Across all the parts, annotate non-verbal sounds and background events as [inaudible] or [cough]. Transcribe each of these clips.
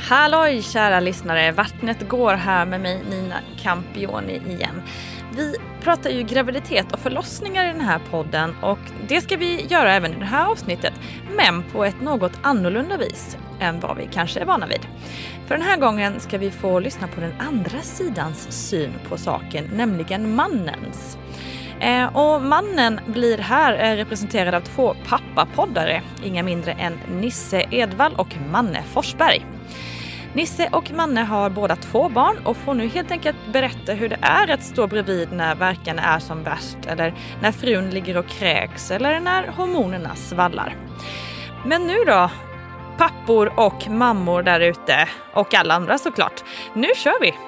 Halloj kära lyssnare! Vattnet går här med mig Nina Campioni igen. Vi pratar ju graviditet och förlossningar i den här podden och det ska vi göra även i det här avsnittet. Men på ett något annorlunda vis än vad vi kanske är vana vid. För den här gången ska vi få lyssna på den andra sidans syn på saken, nämligen mannens. Eh, och mannen blir här eh, representerad av två pappapoddare, inga mindre än Nisse Edvall och Manne Forsberg. Nisse och Manne har båda två barn och får nu helt enkelt berätta hur det är att stå bredvid när verkarna är som värst eller när frun ligger och kräks eller när hormonerna svallar. Men nu då, pappor och mammor där ute och alla andra såklart. Nu kör vi!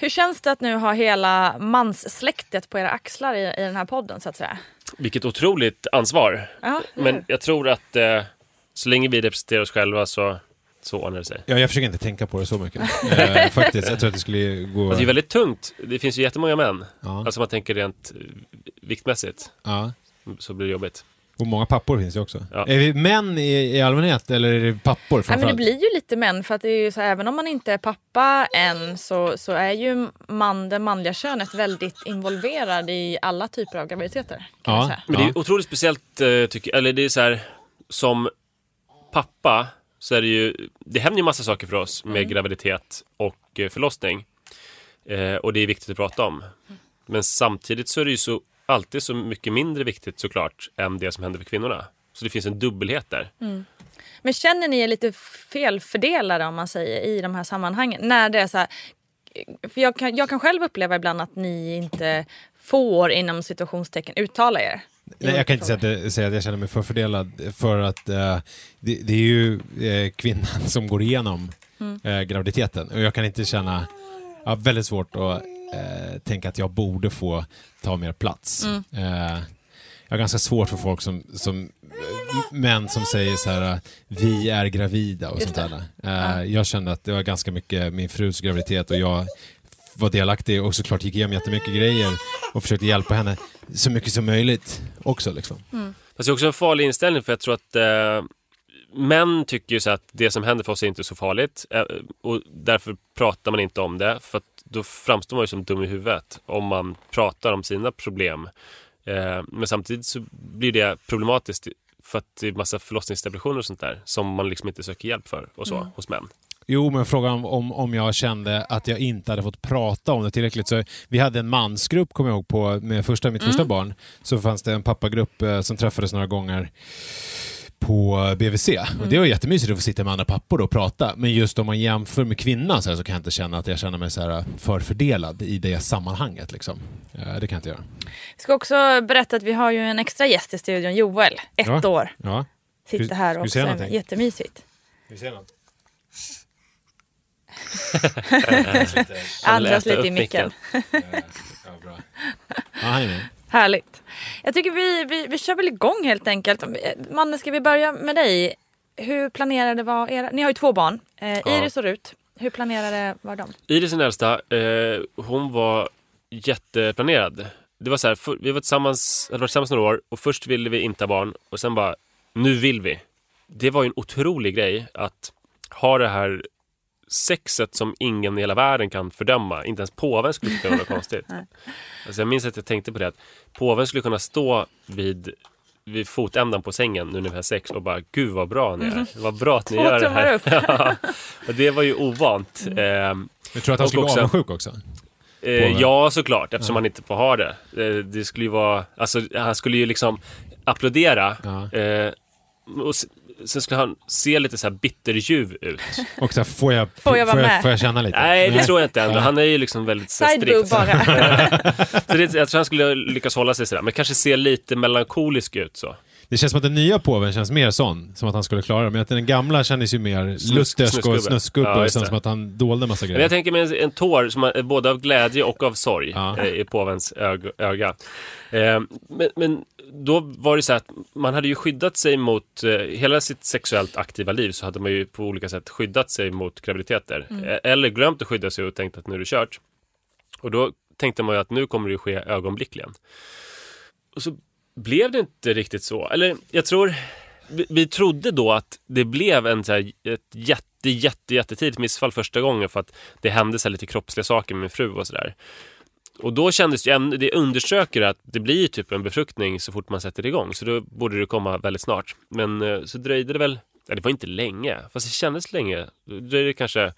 Hur känns det att nu ha hela manssläktet på era axlar i, i den här podden så att säga? Vilket otroligt ansvar. Ja, Men jag tror att eh, så länge vi representerar oss själva så, så ordnar det sig. Ja, jag försöker inte tänka på det så mycket. eh, [laughs] faktiskt, jag tror att det skulle gå... Alltså, det är väldigt tungt. Det finns ju jättemånga män. Ja. Alltså man tänker rent eh, viktmässigt Ja. så blir det jobbigt. Och många pappor finns det också. Ja. Är vi män i, i allmänhet eller är det pappor Nej, men det blir ju lite män för att det är ju så här, även om man inte är pappa än så, så är ju man, det manliga könet väldigt involverad i alla typer av graviditeter. Kan Ja. Men det är otroligt speciellt, eh, tycker eller det är så här, som pappa så är det ju, det händer ju massa saker för oss med graviditet och eh, förlossning. Eh, och det är viktigt att prata om. Men samtidigt så är det ju så, alltid så mycket mindre viktigt såklart än det som händer för kvinnorna. Så det finns en dubbelhet där. Men känner ni er lite felfördelade om man säger i de här sammanhangen? När det är så här, för jag kan, jag kan själv uppleva ibland att ni inte får inom situationstecken uttala er. Nej, jag kan inte säga att, det- säga att jag känner mig förfördelad för att eh, det, det är ju eh, kvinnan [laughs] som går igenom Mm. eh, graviditeten och jag kan inte känna, jag har väldigt svårt att eh, tänka att jag borde få ta mer plats. Mm. Eh, jag har ganska svårt för folk som, som eh, män som säger så här, eh, vi är gravida och Just sånt där. Eh, Jag kände att det var ganska mycket min frus graviditet och jag var delaktig och såklart gick igenom jättemycket grejer och försökte hjälpa henne så mycket som möjligt också. Liksom. Fast det är också en farlig inställning för jag tror att eh, män tycker ju så att det som händer för oss är inte så farligt eh, och därför pratar man inte om det för att då framstår man ju som dum i huvudet om man pratar om sina problem. Eh, men samtidigt så blir det problematiskt för att det är massa förlossningsdepressioner och sånt där som man liksom inte söker hjälp för och så hos män. Jo, men frågan om, om jag kände att jag inte hade fått prata om det tillräckligt. Så vi hade en mansgrupp, kommer jag ihåg, på, med första, mitt första barn. Så fanns det en pappagrupp eh, som träffades några gånger på BVC. Och det var jättemysigt att få sitta med andra pappor och prata. Men just om man jämför med kvinnan så, här, så kan jag inte känna att jag känner mig så här förfördelad i det sammanhanget. Liksom. Eh, Det kan jag inte göra. Jag ska också berätta att vi har ju en extra gäst i studion, Joel, ett Ja. år. Ja. Sitter Ska- här ska någonting? jättemysigt. Vi ser något. Andas äta lite i micken. [laughs] Ja, bra. Ja, han är med. Härligt. Jag tycker vi, vi, vi kör väl igång helt enkelt. Manne, ska vi börja med dig? Hur planerade var era... Ni har ju två barn, eh, Ja. Iris och Rut. Hur planerade var de? Iris den äldsta, eh, hon var jätteplanerad. Det var så här, för, vi var tillsammans, hade varit tillsammans några år och först ville vi inte ha barn och sen bara, nu vill vi. Det var ju en otrolig grej att ha det här sexet som ingen i hela världen kan fördöma. Inte ens påven skulle tycka det var konstigt. [laughs] Alltså jag minns att jag tänkte på det, att påven skulle kunna stå vid, vid fotändan på sängen nu när vi har sex och bara, gud vad bra ni är. Vad bra att ni. Två gör det här. upp. [laughs] Ja. och det var ju ovant. Ehm, Jag tror att han skulle vara också- avundsjuk också. Eh, ja, såklart, eftersom han inte får ha det. Eh, det skulle ju vara, alltså, han skulle ju liksom applådera. Ja. Eh, och sen skulle han se lite så här bitterljuv ut. [laughs] Och så här, får, jag, Får jag vara får, med? jag, får jag känna lite? Nej, det tror jag inte ändå. Han är ju liksom väldigt så här, strikt. bara. [laughs] Så det, jag tror han skulle lyckas hålla sig sådär, men kanske se lite melankolisk ut så. Det känns som att den nya påven känns mer sån, som att han skulle klara det. Men att den gamla kändes ju mer luthersk och snuskgubbe. Ja, och sen som att han dolde massa Men grejer. jag tänker mig en, en tår som är både av glädje och av sorg Ja. eh, i påvens ög, öga. Eh, men, men då var det så att man hade ju skyddat sig mot, eh, hela sitt sexuellt aktiva liv så hade man ju på olika sätt skyddat sig mot graviditeter. Eh, eller glömt att skydda sig och tänkt att nu är det kört. Och då tänkte man ju att nu kommer det ske ögonblickligen. Och så blev det inte riktigt så. Eller jag tror, vi, vi trodde då att det blev en så här, ett jätte, jätte, jättetidigt missfall första gången för att det hände så lite kroppsliga saker med min fru och sådär. Och då kändes det, ju- det undersöker att det blir typ en befruktning så fort man sätter igång. Så då borde det komma väldigt snart. Men eh, så dröjde det väl, ja, det var inte länge, fast det kändes länge. Det dröjde kanske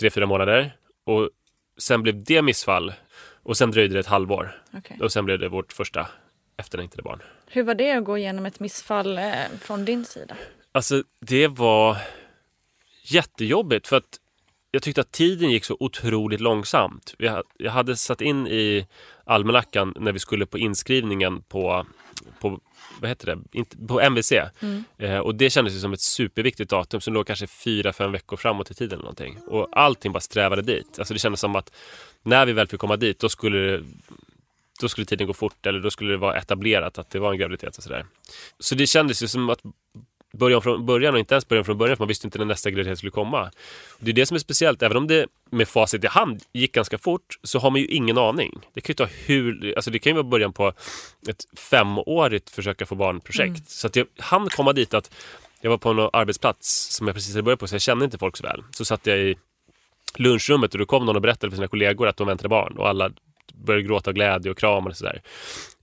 tre, fyra månader. Och sen blev det missfall. Och sen dröjde det ett halvår. Okej. Och sen blev det vårt första efterlängtade barn. Hur var det att gå igenom ett missfall eh, från din sida? Alltså det var jättejobbigt för att jag tyckte att tiden gick så otroligt långsamt. Jag hade satt in i almanackan när vi skulle på inskrivningen på, på vad heter det? På MVC. Eh, och det kändes som ett superviktigt datum som låg kanske fyra, fem veckor framåt i tiden eller någonting. Och allting bara strävade dit. Alltså det kändes som att när vi väl fick komma dit då skulle det då skulle tiden gå fort eller då skulle det vara etablerat att det var en graviditet och sådär. Så det kändes ju som att början från början och inte ens början från början för man visste inte när nästa graviditet skulle komma. Och det är det som är speciellt, även om det med facit i hand gick ganska fort så har man ju ingen aning. Det kan ju ta hur, alltså det kan ju vara början på ett femårigt försöka få barnprojekt. Så att jag hann komma dit att jag var på en arbetsplats som jag precis hade börjat på så jag kände inte folk så väl. Så satt jag i lunchrummet och då kom någon och berättade för sina kollegor att de väntade barn och alla började gråta av glädje och kramar och sådär.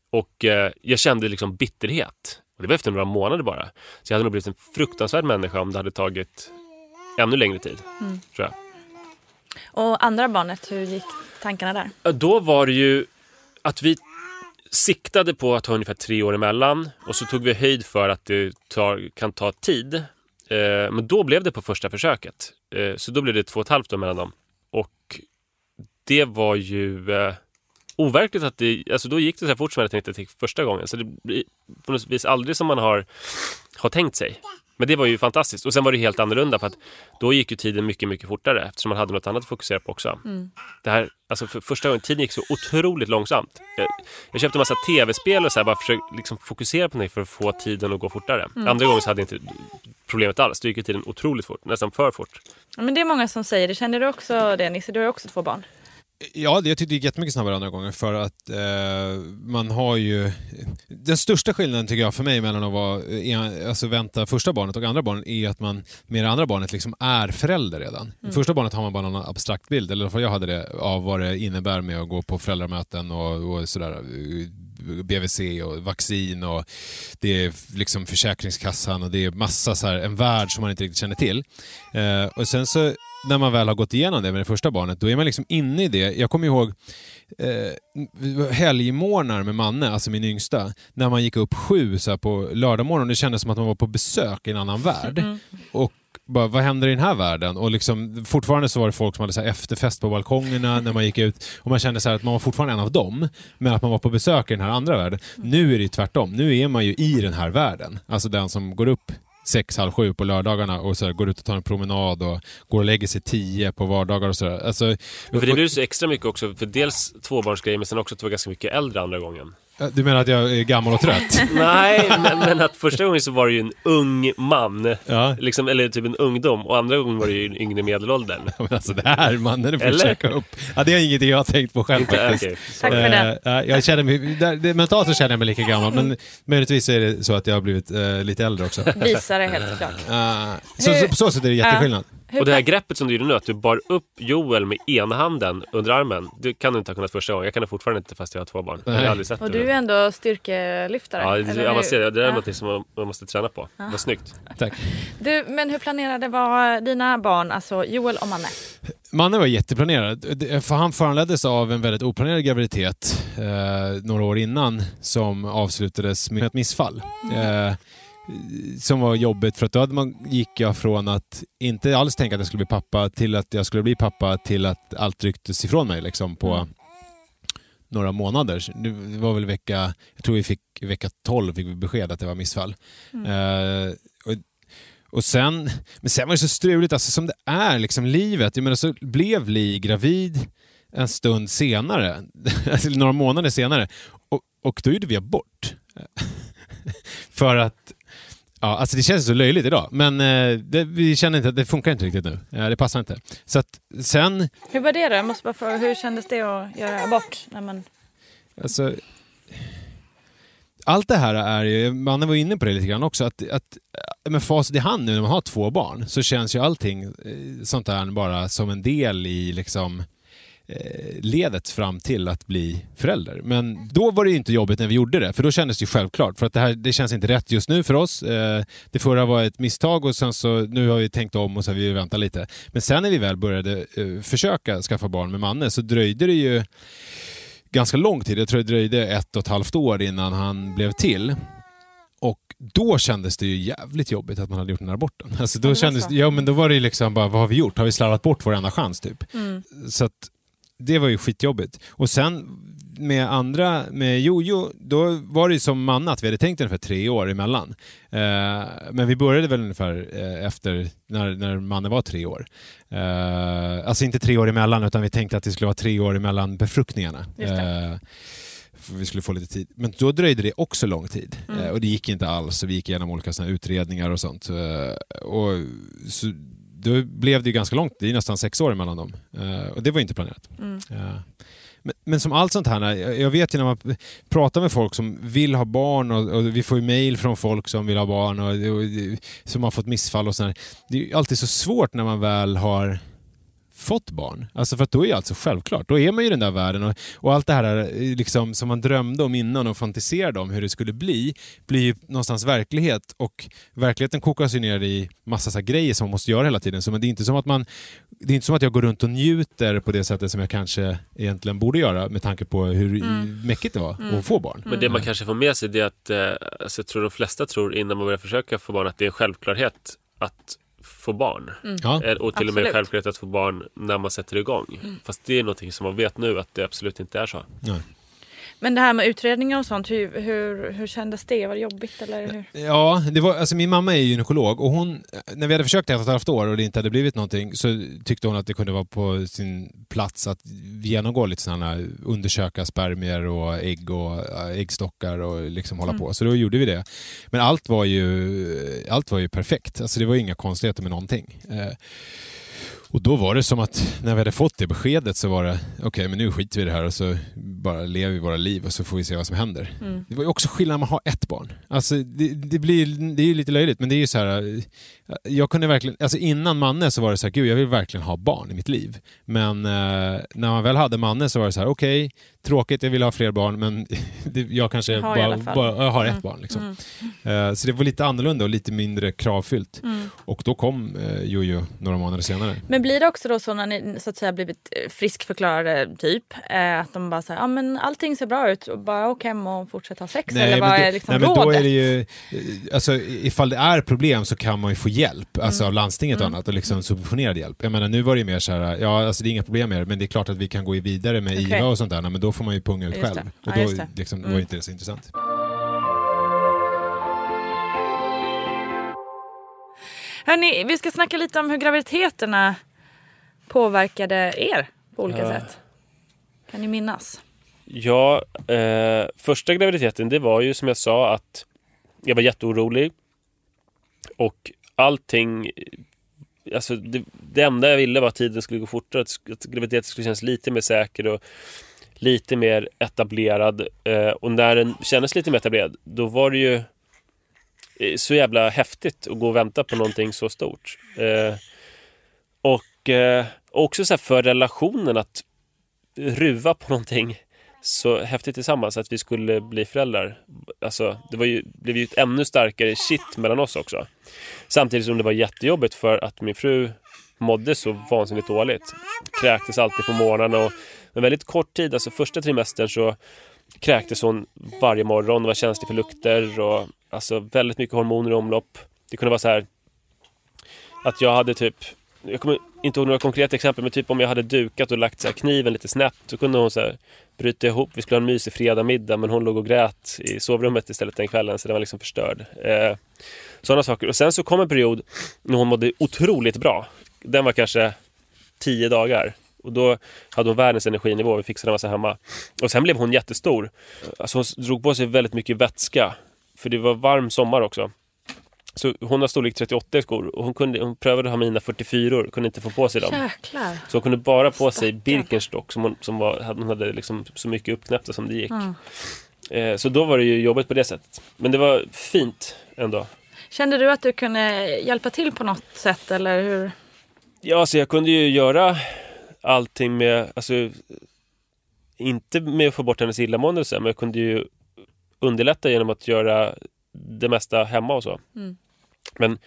Och eh, jag kände liksom bitterhet. Och det var efter några månader bara. Så jag hade nog blivit en fruktansvärd människa om det hade tagit ännu längre tid. Tror jag. Och andra barnet, hur gick tankarna där? Då var det ju att vi siktade på att ha ungefär tre år emellan och så tog vi höjd för att det tar, kan ta tid. Eh, men då blev det på första försöket. Eh, så då blev det två och ett halvt år mellan dem. Och det var ju eh, overkligt att det, alltså då gick det så fort som jag hade tänkt att det gick första gången. Så det blir på något vis aldrig som man har, har tänkt sig. Men det var ju fantastiskt. Och sen var det helt annorlunda för att då gick ju tiden mycket, mycket fortare eftersom man hade något annat att fokusera på också. Det här, alltså för första gången, tiden gick så otroligt långsamt. Jag, jag köpte en massa tv-spel och så här, bara försökte liksom fokusera på det för att få tiden att gå fortare. Andra gången så hade jag inte problemet alls. Då gick ju tiden otroligt fort, nästan för fort. Ja, men det är många som säger det. Känner du också det Nisse? Du har ju också två barn. Ja, det- jag tyckte det gick jättemycket snabbare andra gånger för att eh, man har ju... Den största skillnaden tycker jag för mig mellan att vara, eh, alltså vänta första barnet och andra barnet är att man med det andra barnet liksom är förälder redan. I första barnet har man bara någon abstrakt bild, eller i alla fall jag hade det, av vad det innebär med att gå på föräldramöten och, och sådär. eh, BVC och vaccin och det är liksom Försäkringskassan och det är massa så här, en värld som man inte riktigt känner till. Eh, och sen så när man väl har gått igenom det med det första barnet, då är man liksom inne i det. Jag kommer ihåg eh, helgmorgnar med Manne, alltså min yngsta, när man gick upp sju så på lördagmorgon. Det kändes som att man var på besök i en annan värld. Och bara, vad händer i den här världen? Och liksom, fortfarande så var det folk som hade så efterfest på balkongerna när man gick ut. Och man kände så här att man var fortfarande en av dem, men att man var på besök i den här andra världen. Nu är det tvärtom. Nu är man ju i den här världen. Alltså den som går upp sex, halv sju på lördagarna och så här, går ut och tar en promenad och går och lägger sig tio på vardagar och sådär. Alltså, För det blir så extra mycket också, för dels tvåbarnsgrejer men sen också att du var ganska mycket äldre andra gången. Du menar att jag är gammal och trött? [laughs] Nej, men, men att första gången så var det ju en ung man, Ja. liksom, eller typ en ungdom, och andra gången var det ju en yngre medelåldern. Men alltså det här mannen, det får Eller? checka upp. Ja, det är ingenting jag har tänkt på själv faktiskt. okej. Tack för det. Ja, jag känner mig, där, det, mentalt så känner jag mig lika gammal, men möjligtvis är det så att jag har blivit eh, lite äldre också. Visar det helt klart. Eh, så, så, på så sätt är det jätteskillnad. Hur Och det här greppet som du gjorde nu, att du bar upp Joel med ena handen under armen, det kan du inte ha kunnat första gången. Jag kan det fortfarande inte fast jag har två barn. Jag har Nej. aldrig sett Och det. du är ändå styrkelyftare. Ja, eller det, hur? avancerat. det där är Ja. något som man, måste träna på. Vad snyggt. Tack. Du, men hur planerade var dina barn, alltså Joel och Manne? Mannen var jätteplanerad. För han föranleddes av en väldigt oplanerad graviditet eh, några år innan som avslutades med ett missfall. Eh, som var jobbigt för att då hade man, gick jag från att inte alls tänka att jag skulle bli pappa till att jag skulle bli pappa till att allt rycktes ifrån mig liksom på några månader. Det var väl vecka, jag tror vi fick vecka 12 fick vi besked att det var missfall. Eh, och, och sen, men sen var det så struligt, alltså som det är liksom livet. Jag menar så blev Li gravid en stund senare, [laughs] alltså några månader senare. Och, och då gjorde vi abort. [laughs] För att, ja alltså det känns så löjligt idag, men eh, det, vi känner inte att det funkar inte riktigt nu. Eh, det passar inte. Så att sen, Hur var det då? Jag måste bara fråga, hur kändes det att göra abort? När man... Alltså, allt det här är ju, mannen var inne på det lite grann också, att, att med facit i hand nu när man har två barn så känns ju allting eh, sånt här bara som en del i liksom ledet fram till att bli förälder. Men då var det ju inte jobbigt när vi gjorde det, för då kändes det självklart. För att det här det känns inte rätt just nu för oss. Eh, Det förra var ett misstag och sen så nu har vi tänkt om och så har vi väntat lite. Men sen när vi väl började eh, försöka skaffa barn med Manne så dröjde det ju ganska lång tid. Jag tror det dröjde ett och ett halvt år innan han blev till. Och då kändes det ju jävligt jobbigt att man hade gjort den här aborten. Alltså då, kändes, ja, men då var det ju liksom bara, vad har vi gjort? Har vi slarvat bort vår enda chans typ? Så att det var ju skitjobbigt. Och sen med andra, med Jojo, då var det ju som Manna att vi hade tänkt ungefär tre år emellan. Eh, men vi började väl ungefär eh, efter när, när Manne var tre år. Eh, alltså inte tre år emellan utan vi tänkte att det skulle vara tre år emellan befruktningarna. Eh, för vi skulle få lite tid. Men då dröjde det också lång tid. Eh, och det gick inte alls. Vi gick igenom olika såna utredningar och sånt. Eh, och så, då blev det ju ganska långt. Det är nästan sex år mellan dem. Eh, och det var inte planerat. Eh, men, men som allt sånt här, jag vet ju när man pratar med folk som vill ha barn och, och vi får ju mail från folk som vill ha barn och, och, som har fått missfall och sådär. Det är ju alltid så svårt när man väl har fått barn. Alltså för att då är allt så självklart. Då är man ju i den där världen och, och allt det här eh, liksom, som man drömde om innan och fantiserade om hur det skulle bli, blir ju någonstans verklighet och verkligheten kokas ju ner i massa så grejer som man måste göra hela tiden. Så men det är inte som att man det är inte som att jag går runt och njuter på det sättet som jag kanske egentligen borde göra med tanke på hur mäckigt det var att få barn. Men det man kanske får med sig det är att, eh, alltså jag tror de flesta tror innan man börjar försöka få barn att det är en självklarhet att få barn. Ja. Eh, Och till och med Absolut. självklarhet att få barn när man sätter igång. Fast det är någonting som man vet nu att det absolut inte är så. Nej. Men det här med utredningar och sånt, hur, hur, hur kändes det? Var det jobbigt eller hur? Ja, det var, alltså min mamma är gynekolog och hon, när vi hade försökt i ett och ett halvt år och det inte hade blivit någonting så tyckte hon att det kunde vara på sin plats att genomgå lite sådana undersöka spermier och ägg och äh, äggstockar och liksom hålla på. Så då gjorde vi det. Men allt var ju, allt var ju perfekt. Alltså det var inga konstigheter med någonting. Och då var det som att när vi hade fått det beskedet så var det okej men nu skiter vi i det här och så bara lever vi våra liv och så får vi se vad som händer. Det var ju också skillnad när man har ett barn. Alltså det, det, blir, det är ju lite löjligt men det är ju så här jag kunde verkligen, alltså innan Manne så var det så här, gud jag vill verkligen ha barn i mitt liv. Men eh, när man väl hade Manne så var det så här, okej, tråkigt, jag vill ha fler barn men [laughs] jag kanske Jag har bara, bara jag har ett Mm. barn. Liksom. Eh, så det var lite annorlunda och lite mindre kravfyllt. Mm. Och då kom eh, Jojo några månader senare. Men blir det också då så när ni så att säga blivit eh, friskförklarade typ eh, att de bara säger ja men allting ser bra ut och bara åk hem och fortsätta ha sex eller men vad är liksom nej, men rådet? då är det ju, eh, alltså, ifall det är problem så kan man ju få hjälp alltså, Mm. av landstinget och annat och liksom subventionerad hjälp. Jag menar nu var det ju mer så här, ja alltså det är inga problem med det men det är klart att vi kan gå vidare med Okej. IVA och sånt där men då får man ju punga ut Just själv. det. Och Ja, då just det. liksom, Mm. var inte det så intressant. Hörni, vi ska snacka lite om hur graviditeterna påverkade er på olika sätt. Kan ni minnas? Ja, eh, första graviditeten det var ju som jag sa att jag var jätteorolig. Och allting, alltså det, det enda jag ville var att tiden skulle gå fortare. Att, att graviditeten skulle kännas lite mer säker och lite mer etablerad. Eh, och när den kändes lite mer etablerad, då var det ju eh, så jävla häftigt att gå och vänta på någonting så stort. Eh, och eh, också så här för relationen att ruva på någonting så häftigt tillsammans att vi skulle bli föräldrar. Alltså, det var ju, blev ju ett ännu starkare shit mellan oss också. Samtidigt som det var jättejobbigt för att min fru mådde så vansinnigt dåligt. Kräktes alltid på morgnarna och en väldigt kort tid, alltså första trimestern så kräktes hon varje morgon och var känslig för lukter och alltså väldigt mycket hormoner i omlopp. Det kunde vara så här att jag hade typ jag kommer inte ihåg några konkreta exempel, men typ om jag hade dukat och lagt så här kniven lite snett, så kunde hon så bryta ihop. Vi skulle ha en mysig fredagmiddag, men hon låg och grät i sovrummet istället den kvällen, så den var liksom förstörd. Eh, Sådana saker. Och sen så kom en period när hon mådde otroligt bra. Den var kanske tio dagar. Och då hade hon världens energinivå, vi fixade en massa hemma. Och sen blev hon jättestor. Alltså hon drog på sig väldigt mycket vätska. För det var varm sommar också. Så hon har storlek 38 i skor och hon, kunde, hon prövade att ha mina 44 kunde inte få på sig dem. Jäklar. Så hon kunde bara på sig. Birkenstock som hon, som var, hade- hon hade liksom så mycket uppknäppta som det gick. Eh, så då var det ju jobbigt på det sättet. Men det var fint ändå. Kände du att du kunde hjälpa till på något sätt eller hur? Ja, så jag kunde ju göra allting med, alltså inte med att få bort hennes illamående och men jag kunde ju underlätta genom att göra det mesta hemma och så. Mm. Men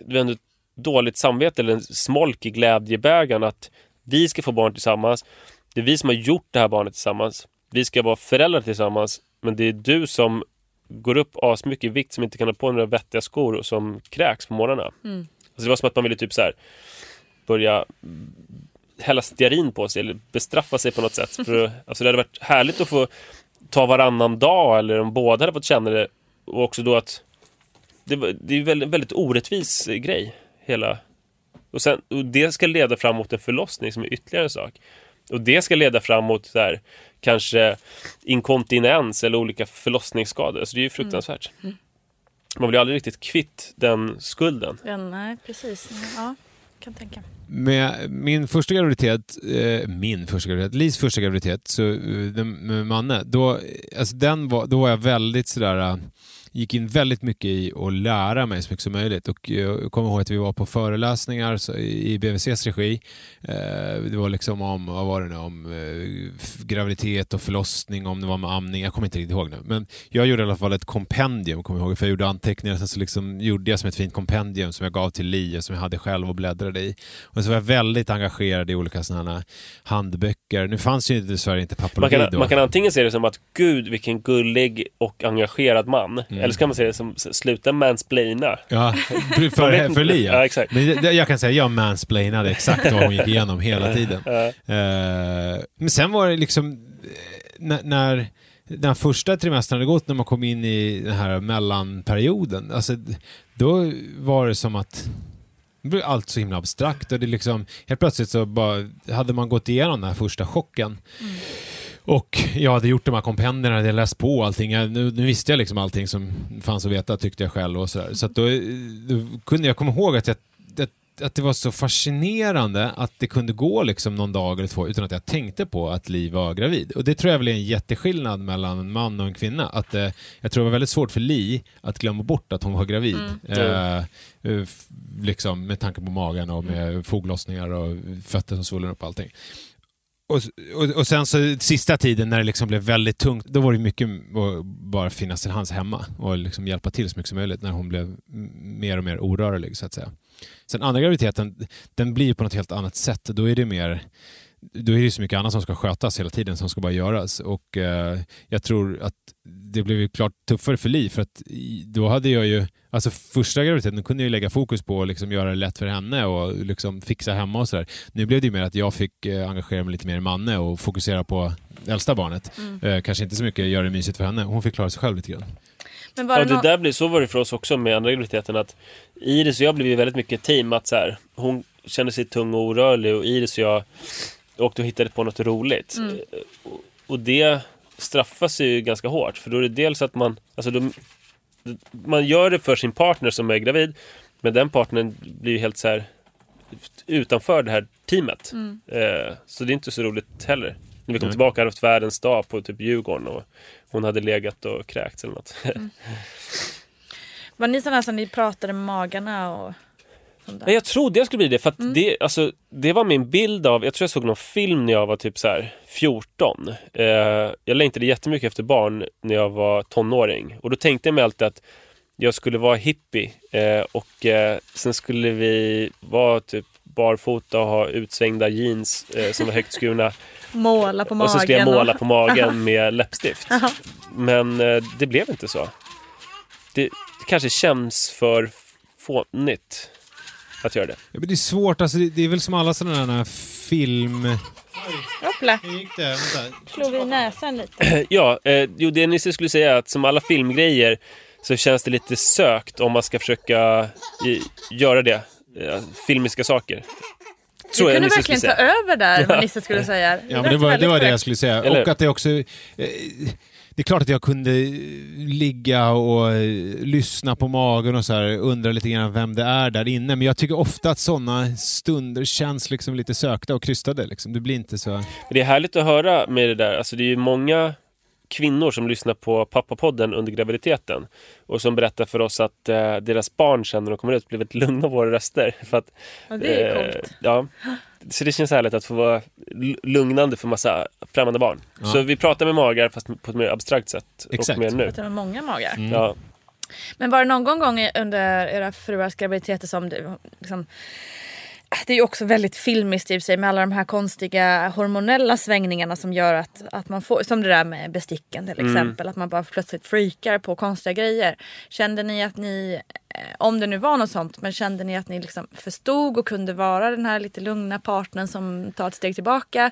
det var dåligt samvete eller en smolk i glädjebägaren att vi ska få barn tillsammans. Det är vi som har gjort det här barnet tillsammans. Vi ska vara föräldrar tillsammans. Men det är du som går upp asmycket i vikt som inte kan ha på några vettiga skor och som kräks på morgnarna. Mm. Alltså det var som att man ville typ så här börja hälla stearin på sig eller bestraffa sig på något sätt. För [laughs] alltså det hade varit härligt att få ta varannan dag eller om båda hade fått känna det. Och också då att det, det är en väldigt, väldigt orättvis eh, grej. Hela. Och, sen, och det ska leda fram mot en förlossning som är ytterligare en sak. Och det ska leda fram mot så här, kanske inkontinens eller olika förlossningsskador. Så det är ju fruktansvärt. Man blir aldrig riktigt kvitt den skulden. Ja, nej, precis. Ja, kan tänka. Med min första graviditet, eh, min första graviditet, Lis första graviditet, så, eh, den, med Manne, då, alltså den var, då var jag väldigt sådär, eh, gick in väldigt mycket i att lära mig så mycket som möjligt. Och jag kommer ihåg att vi var på föreläsningar i BVCs regi. Eh, det var liksom om, vad var det nu, om eh, graviditet och förlossning, om det var med amning, jag kommer inte riktigt ihåg nu. Men jag gjorde i alla fall ett kompendium, kommer jag ihåg, för jag gjorde anteckningar, sen så liksom gjorde jag som ett fint kompendium som jag gav till Li och som jag hade själv och bläddrade i. Och så var jag väldigt engagerad i olika sådana handböcker. Nu fanns ju dessvärre inte Man kan, då. man kan antingen se det som att gud vilken gullig och engagerad man. Eller så kan man se det som sluta mansplaina. Ja, för, [laughs] för Li Ja, exakt. Men jag kan säga jag mansplainade exakt vad hon gick igenom hela [laughs] tiden. Ja. Eh, men sen var det liksom, eh, när, när den första trimestern hade gått, när man kom in i den här mellanperioden, alltså, då var det som att det blev allt så himla abstrakt och det liksom, helt plötsligt så bara, hade man gått igenom den här första chocken och jag hade gjort de här kompendierna, jag hade läst på allting. Jag, nu, nu visste jag liksom allting som fanns att veta tyckte jag själv och sådär. Så att då, då kunde jag komma ihåg att jag, att det var så fascinerande att det kunde gå liksom någon dag eller två utan att jag tänkte på att Li var gravid. Och det tror jag väl är en jätteskillnad mellan en man och en kvinna. Att, eh, jag tror det var väldigt svårt för Li att glömma bort att hon var gravid. Eh, eh, f- liksom med tanke på magen och med foglossningar och fötter som svullar upp och allting. Och, och, och sen så sista tiden när det liksom blev väldigt tungt, då var det mycket att bara finnas till hands hemma och liksom hjälpa till så mycket som möjligt när hon blev mer och mer orörlig så att säga. Sen andra graviditeten, den blir på något helt annat sätt. Då är det mer då är det så mycket annat som ska skötas hela tiden som ska bara göras. Och eh, jag tror att det blev ju klart tuffare för Li för att då hade jag ju, alltså första graviditeten kunde jag ju lägga fokus på att liksom göra det lätt för henne och liksom fixa hemma och sådär. Nu blev det ju mer att jag fick eh, engagera mig lite mer i Manne och fokusera på äldsta barnet. Eh, kanske inte så mycket göra det mysigt för henne, hon fick klara sig själv lite grann. Men var Ja, det det där blir, så var det för oss också med andra graviditeten att Iris och jag blev ju väldigt mycket team att så här, hon kände sig tung och orörlig och Iris och jag och hittade på något roligt. Eh, Och, det straffas ju ganska hårt för då är det dels att man, alltså då, man gör det för sin partner som är gravid men den partnern blir ju helt så här utanför det här teamet. Eh, så det är inte så roligt heller. När vi kom Nej. tillbaka hade haft världens dag på typ Djurgården och hon hade legat och kräkts eller något. Var ni sådana som ni pratade med magarna och Nej, där? jag trodde jag skulle bli det för att det, alltså, det var min bild av, jag tror jag såg någon film när jag var typ så här 14. Eh, jag längtade jättemycket efter barn när jag var tonåring och då tänkte jag mig alltid att jag skulle vara hippie eh, och eh, sen skulle vi vara typ barfota och ha utsvängda jeans eh, som var högt skurna [laughs] Måla på magen? och så skulle jag måla på magen [laughs] med läppstift. Men eh, det blev inte så. Det, det kanske känns för fånigt att göra det. Ja, men det är svårt, alltså, det, det är väl som alla sådana här film... Hoppla, slog vi näsan lite. [clears throat] Ja, eh, jo, det Nisse skulle säga är att som alla filmgrejer så känns det lite sökt om man ska försöka i, göra det. Eh, filmiska saker. Du kunde verkligen ta över där vad Nisse skulle säga. Ja, men det var, det var det jag skulle säga. Eller? Och att det också... Eh, det är klart att jag kunde ligga och eh, lyssna på magen och så här, undra lite grann vem det är där inne. Men jag tycker ofta att sådana stunder känns liksom lite sökta och krystade. Liksom. Det blir inte så... Det är härligt att höra med det där. Alltså det är ju många kvinnor som lyssnar på pappapodden under graviditeten och som berättar för oss att eh, deras barn sen när de kommer ut blir väldigt lugna av våra röster. [laughs] För att, Ja, det är eh, coolt. ja. Så det känns härligt att få vara lugnande för massa främmande barn. Ja. Så vi pratar med magar fast på ett mer abstrakt sätt. Exakt. Och mer nu. Att det var många magar. Ja. Men var det någon gång under era fruars graviditeter som det liksom, det är ju också väldigt filmiskt i och sig med alla de här konstiga hormonella svängningarna som gör att, att man får, som det där med besticken till exempel, att man bara plötsligt freakar på konstiga grejer. Kände ni att ni, eh, om det nu var något sånt, men kände ni att ni liksom förstod och kunde vara den här lite lugna partnern som tar ett steg tillbaka?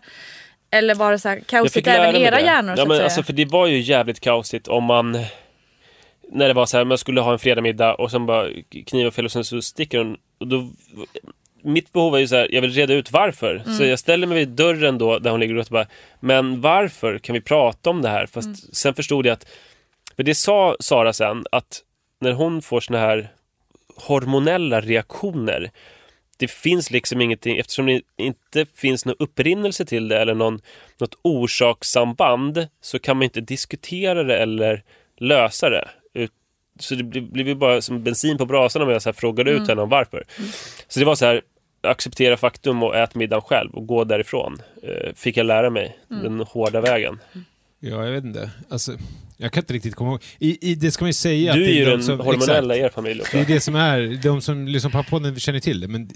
Eller var det så här kaosigt även i era det. hjärnor? Ja, men alltså, för det var ju jävligt kaosigt om man... När det var så här, man skulle ha en fredagmiddag och sen bara kniva fel och sen så sticker hon. Och då, mitt behov är ju så här, jag vill reda ut varför. Så Mm. jag ställer mig vid dörren då där hon ligger och bara, men varför? Kan vi prata om det här? Fast Mm. sen förstod jag att, för det sa Sara sen, att när hon får såna här hormonella reaktioner det finns liksom ingenting, eftersom det inte finns någon upprinnelse till det eller någon, något orsakssamband så kan man inte diskutera det eller lösa det. Så det blir, ju bara som bensin på brasan om jag så frågade ut henne om varför. Så det var så här, acceptera faktum och ät middagen själv och gå därifrån. Eh, fick jag lära mig den hårda vägen. Ja, jag vet inte. Alltså, jag kan inte riktigt komma ihåg. I, i, det ska man ju säga. att Du är ju de den som- hormonella exakt. i er familj också. Det är det som är, de som lyssnar på podden känner till det, men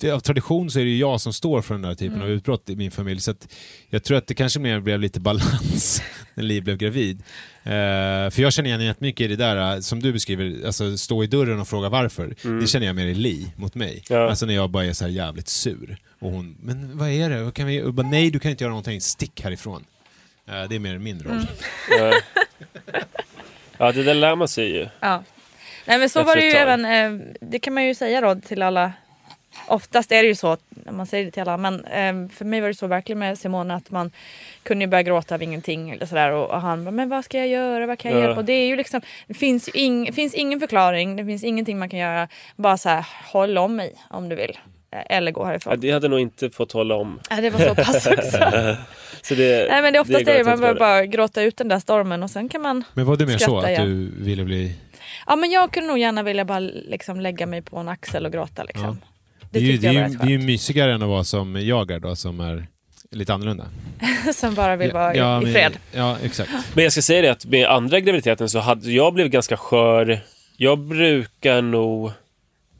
det, av tradition så är det ju jag som står för den här typen av utbrott i min familj. Så att jag tror att det kanske mer blev lite balans [laughs] när Liv blev gravid. Eh, för jag känner igen jättemycket i det där eh, som du beskriver, alltså stå i dörren och fråga varför. Det känner jag mer i Li mot mig. Ja. Alltså när jag bara är så här jävligt sur. Och hon, men vad är det? Kan vi? Och bara, Nej, du kan inte göra någonting, stick härifrån. Eh, det är mer min roll. Ja. [laughs] ja, det där lär man sig ju. Ja. Nej men så Efter var det ju även, eh, det kan man ju säga då till alla. Oftast är det ju så man säger det till alla. Men eh, för mig var det så verkligen med Simone att man kunde ju börja gråta av ingenting eller sådär och, och han bara, men vad ska jag göra, vad kan jag Ja. hjälpa? Och det är ju liksom, det finns, ing, finns ingen förklaring, det finns ingenting man kan göra. Bara så här, håll om mig om du vill. Eh, Eller gå Ja, härifrån. det hade nog inte fått hålla om. Ja, det var så pass också. [laughs] Så det, Nej men det är oftast det, går man behöver bara gråta ut den där stormen och sen kan man Men var det mer så att ja. du ville bli... Ja men jag kunde nog gärna vilja bara liksom lägga mig på en axel och gråta liksom. Det är, ju, det, är ju, det är ju mysigare än att vara som jag är då, som är lite annorlunda. [laughs] Som bara vill vara i, i men- fred. Ja, exakt. Men jag ska säga det att med andra graviditeten så hade jag blev ganska skör. Jag brukar nog,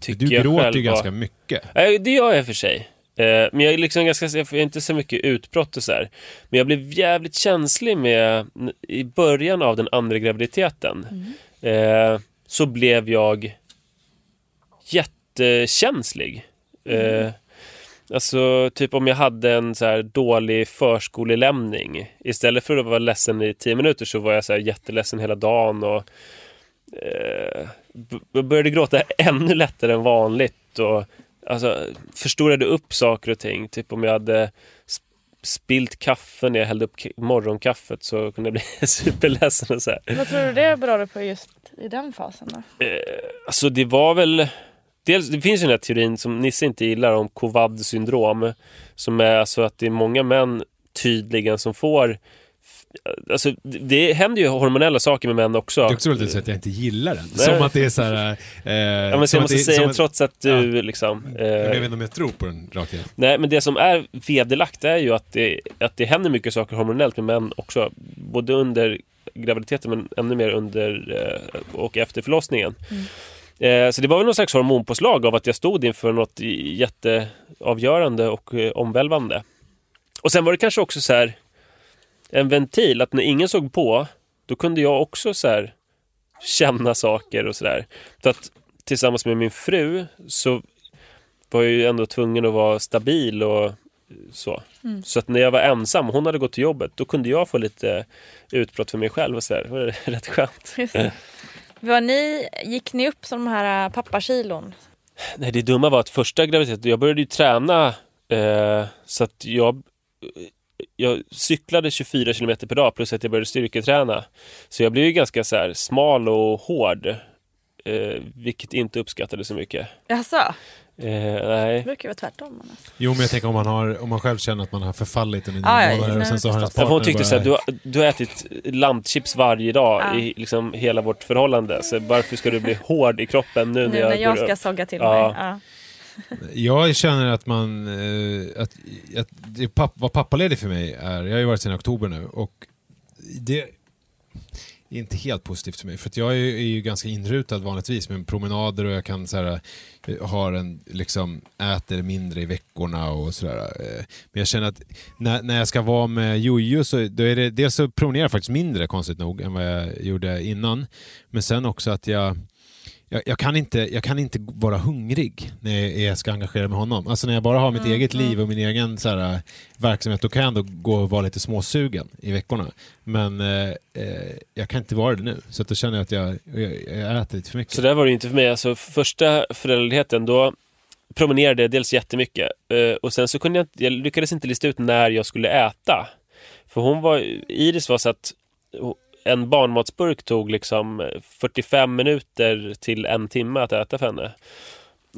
tycker Du jag gråter själv, ju ganska mycket. Nej, det gör jag för sig. Eh, Men jag är liksom ganska, jag får inte så mycket utbrott och så här. Men jag blev jävligt känslig med, i början av den andra graviditeten. Eh, så blev jag jättekänslig. Eh, alltså, typ om jag hade en så här dålig förskolelämning. Istället för att vara ledsen i tio minuter så var jag så här jätteledsen hela dagen. Och, eh, började gråta ännu lättare än vanligt. Och, alltså, förstorade upp saker och ting. Typ om jag hade sp- spilt kaffe när jag hällde upp morgonkaffet så kunde jag bli [laughs] superledsen. Och så här. Vad tror du det berodde på just i den fasen då? Alltså det var väl... Dels, det finns ju den här teorin som Nisse inte gillar om Covad syndrom. Som är alltså att det är många män tydligen som får... Alltså det, händer ju hormonella saker med män också. Det är också roligt att säga att jag inte gillar den. Nej. Som att det är så här... Eh, Ja, men så som jag att måste det- säga att- trots att du liksom... Jag vet Eh, inte om jag tror på den rakt igen. nej, men det som är vederlagt är ju att det, att det händer mycket saker hormonellt med män också. Både under graviditeten men ännu mer under eh, och efter förlossningen. Eh, så det var väl någon slags hormonpåslag av att jag stod inför något jätteavgörande och eh, omvälvande. Och sen var det kanske också så här en ventil att när ingen såg på då kunde jag också så här känna saker och sådär. Så att tillsammans med min fru så var jag ju ändå tvungen att vara stabil och så. Så att när jag var ensam, hon hade gått till jobbet, då kunde jag få lite utbrott för mig själv och sådär. Det var [laughs] rätt skönt. Vad ni, gick ni upp som de här äh, pappakilon? Nej, det dumma var att första graviditeten, jag började ju träna eh, så att jag jag cyklade 24 kilometer per dag plus att jag började styrketräna. Så jag blev ju ganska så här smal och hård. Eh, vilket inte uppskattades så mycket. Jaså? Eh, nej. Det brukar ju vara tvärtom annars. Jo, men jag tänker om man, har, om man själv känner att man har förfallit ja, månader och sen så har ens för hon partner tyckte så här, bara- du, har, du har ätit lantchips varje dag Ja. i liksom hela vårt förhållande. Så varför ska du bli hård i kroppen nu, Nu när jag går ska upp? sogga till Ja. mig. Ja. Jag känner att man... Eh, att, att det papp, vad pappaledig för mig är, jag har ju varit sedan oktober nu och det är inte helt positivt för mig. För att jag är, är ju ganska inrutad vanligtvis med promenader och jag kan så här, eh, har en, liksom, äter mindre i veckorna och sådär. Eh, men jag känner att när, när jag ska vara med Jojo så då är det, dels så promenerar jag faktiskt mindre konstigt nog än vad jag gjorde innan. Men sen också att jag jag, jag, kan inte, jag kan inte vara hungrig när jag, ska engagera mig med honom. Alltså när jag bara har mitt eget liv och min egen så här, verksamhet, då kan jag ändå gå och vara lite småsugen i veckorna. Men eh, eh, jag kan inte vara det nu. Så att då känner jag att jag, jag, jag äter lite för mycket. Så där var det inte för mig. Alltså, första föräldraledigheten, då promenerade jag dels jättemycket. Eh, och sen så kunde jag, jag lyckades inte lista ut när jag skulle äta. För hon var, Iris var så att en barnmatsburk tog liksom 45 minuter till en timme att äta för henne.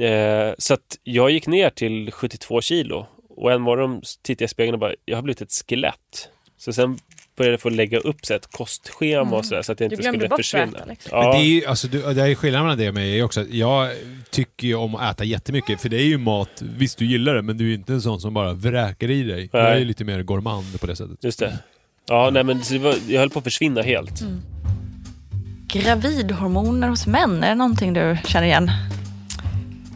Eh, så att jag gick ner till 72 kilo. Och en morgon tittade jag i spegeln och bara, jag har blivit ett skelett. Så sen började jag få lägga upp så ett kostschema och så, där, så att jag inte skulle försvinna. äta, liksom. Men Ja. det är ju, alltså, du, det är ju skillnaden mellan det och mig också jag tycker ju om att äta jättemycket, för det är ju mat, visst du gillar det, men du är inte en sån som bara vräker i dig. Jag är Nej. ju lite mer gourmand på det sättet. Just det. Ja, nej men så det var, jag höll på att försvinna helt. Gravidhormoner hos män, är det någonting du känner igen?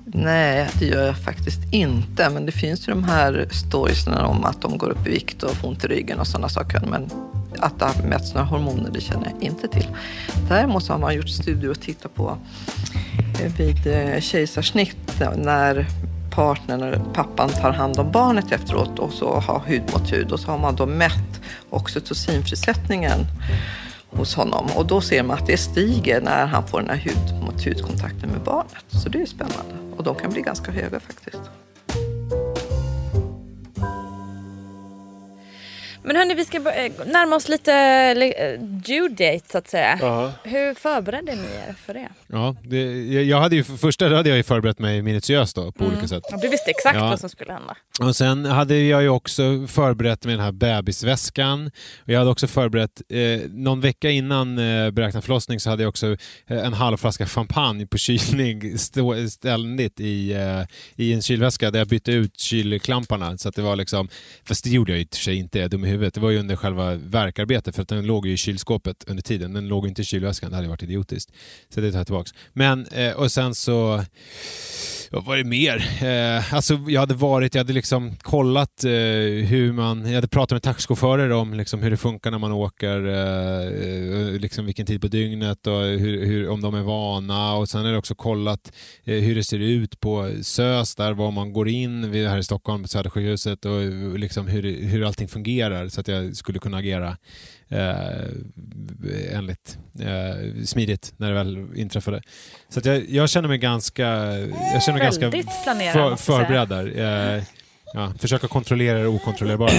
Nej, det gör jag faktiskt inte. Men det finns ju de här storiesna om att de går upp i vikt och får ont i ryggen och sådana saker. Men att det har mätts några hormoner, det känner jag inte till. Däremot har man gjort studier och tittat på eh, vid eh, kejsarsnitt när partnern eller pappan tar hand om barnet efteråt och så har hud mot hud och så har man då mätt oxytocinfrisättningen hos honom och då ser man att det stiger när han får den här hud mot hudkontakten med barnet. Så det är spännande och de kan bli ganska höga faktiskt. Men hörni, vi ska eh, närma oss lite eh, eh, due date så att säga. Uh -huh. Hur förberedde ni er för det? Ja, det, jag hade ju, för första hade jag ju förberett mig minutiöst då, på olika sätt. Du visste exakt Ja. vad som skulle hända. Och sen hade jag ju också förberett med den här bebisväskan. Och jag hade också förberett, eh, någon vecka innan eh, beräknad förlossning så hade jag också eh, en halv flaska champagne på kylning [laughs] stå, ständigt i, eh, i en kylväska där jag bytte ut kylklamparna. Så att det var liksom, fast det gjorde jag ju i och för sig inte, jag är dum i huvudet. Det var ju under själva verkarbetet för att den låg ju i kylskåpet under tiden. Den låg inte i kylväskan, det hade varit idiotiskt. Så det tar jag tillbaks. Men, eh, och sen så vad var det mer? Eh, alltså jag hade varit, jag hade liksom kollat eh, hur man, jag hade pratat med taxichaufförer om liksom hur det funkar när man åker, eh, eh liksom vilken tid på dygnet och hur, hur, om de är vana och sen har jag också kollat eh, hur det ser ut på SÖS där var man går in vid, här i Stockholm på Södersjukhuset och liksom hur, hur allting fungerar så att jag skulle kunna agera eh, enligt eh, smidigt när det väl inträffade. Så att jag, jag känner mig ganska, jag känner mig ganska Väldigt planerad, för, förberedd där. Eh, ja, försöka kontrollera det okontrollerbara.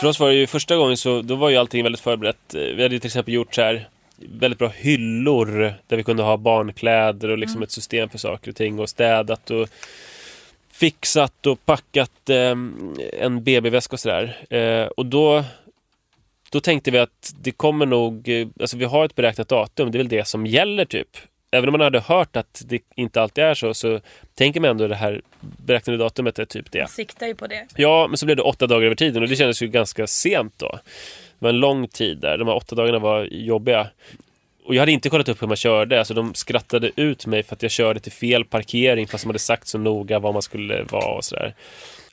För oss var det ju första gången så då var ju allting väldigt förberett. Eh, Vi hade ju till exempel gjort så här väldigt bra hyllor där vi kunde ha barnkläder och liksom ett system för saker och ting och städat och fixat och packat eh, en BB-väska och sådär. Eh, och då, då tänkte vi att det kommer nog, eh, alltså vi har ett beräknat datum, det är väl det som gäller typ. Även om man hade hört att det inte alltid är så, så tänker man ändå det här beräknade datumet är typ det. Siktar ju på det. Ja, men så blev det åtta dagar över tiden och det kändes ju ganska sent då. Det var en lång tid där. De här åtta dagarna var jobbiga. Och jag hade inte kollat upp hur man körde. Alltså de skrattade ut mig för att jag körde till fel parkering fast de hade sagt så noga var man skulle vara och sådär.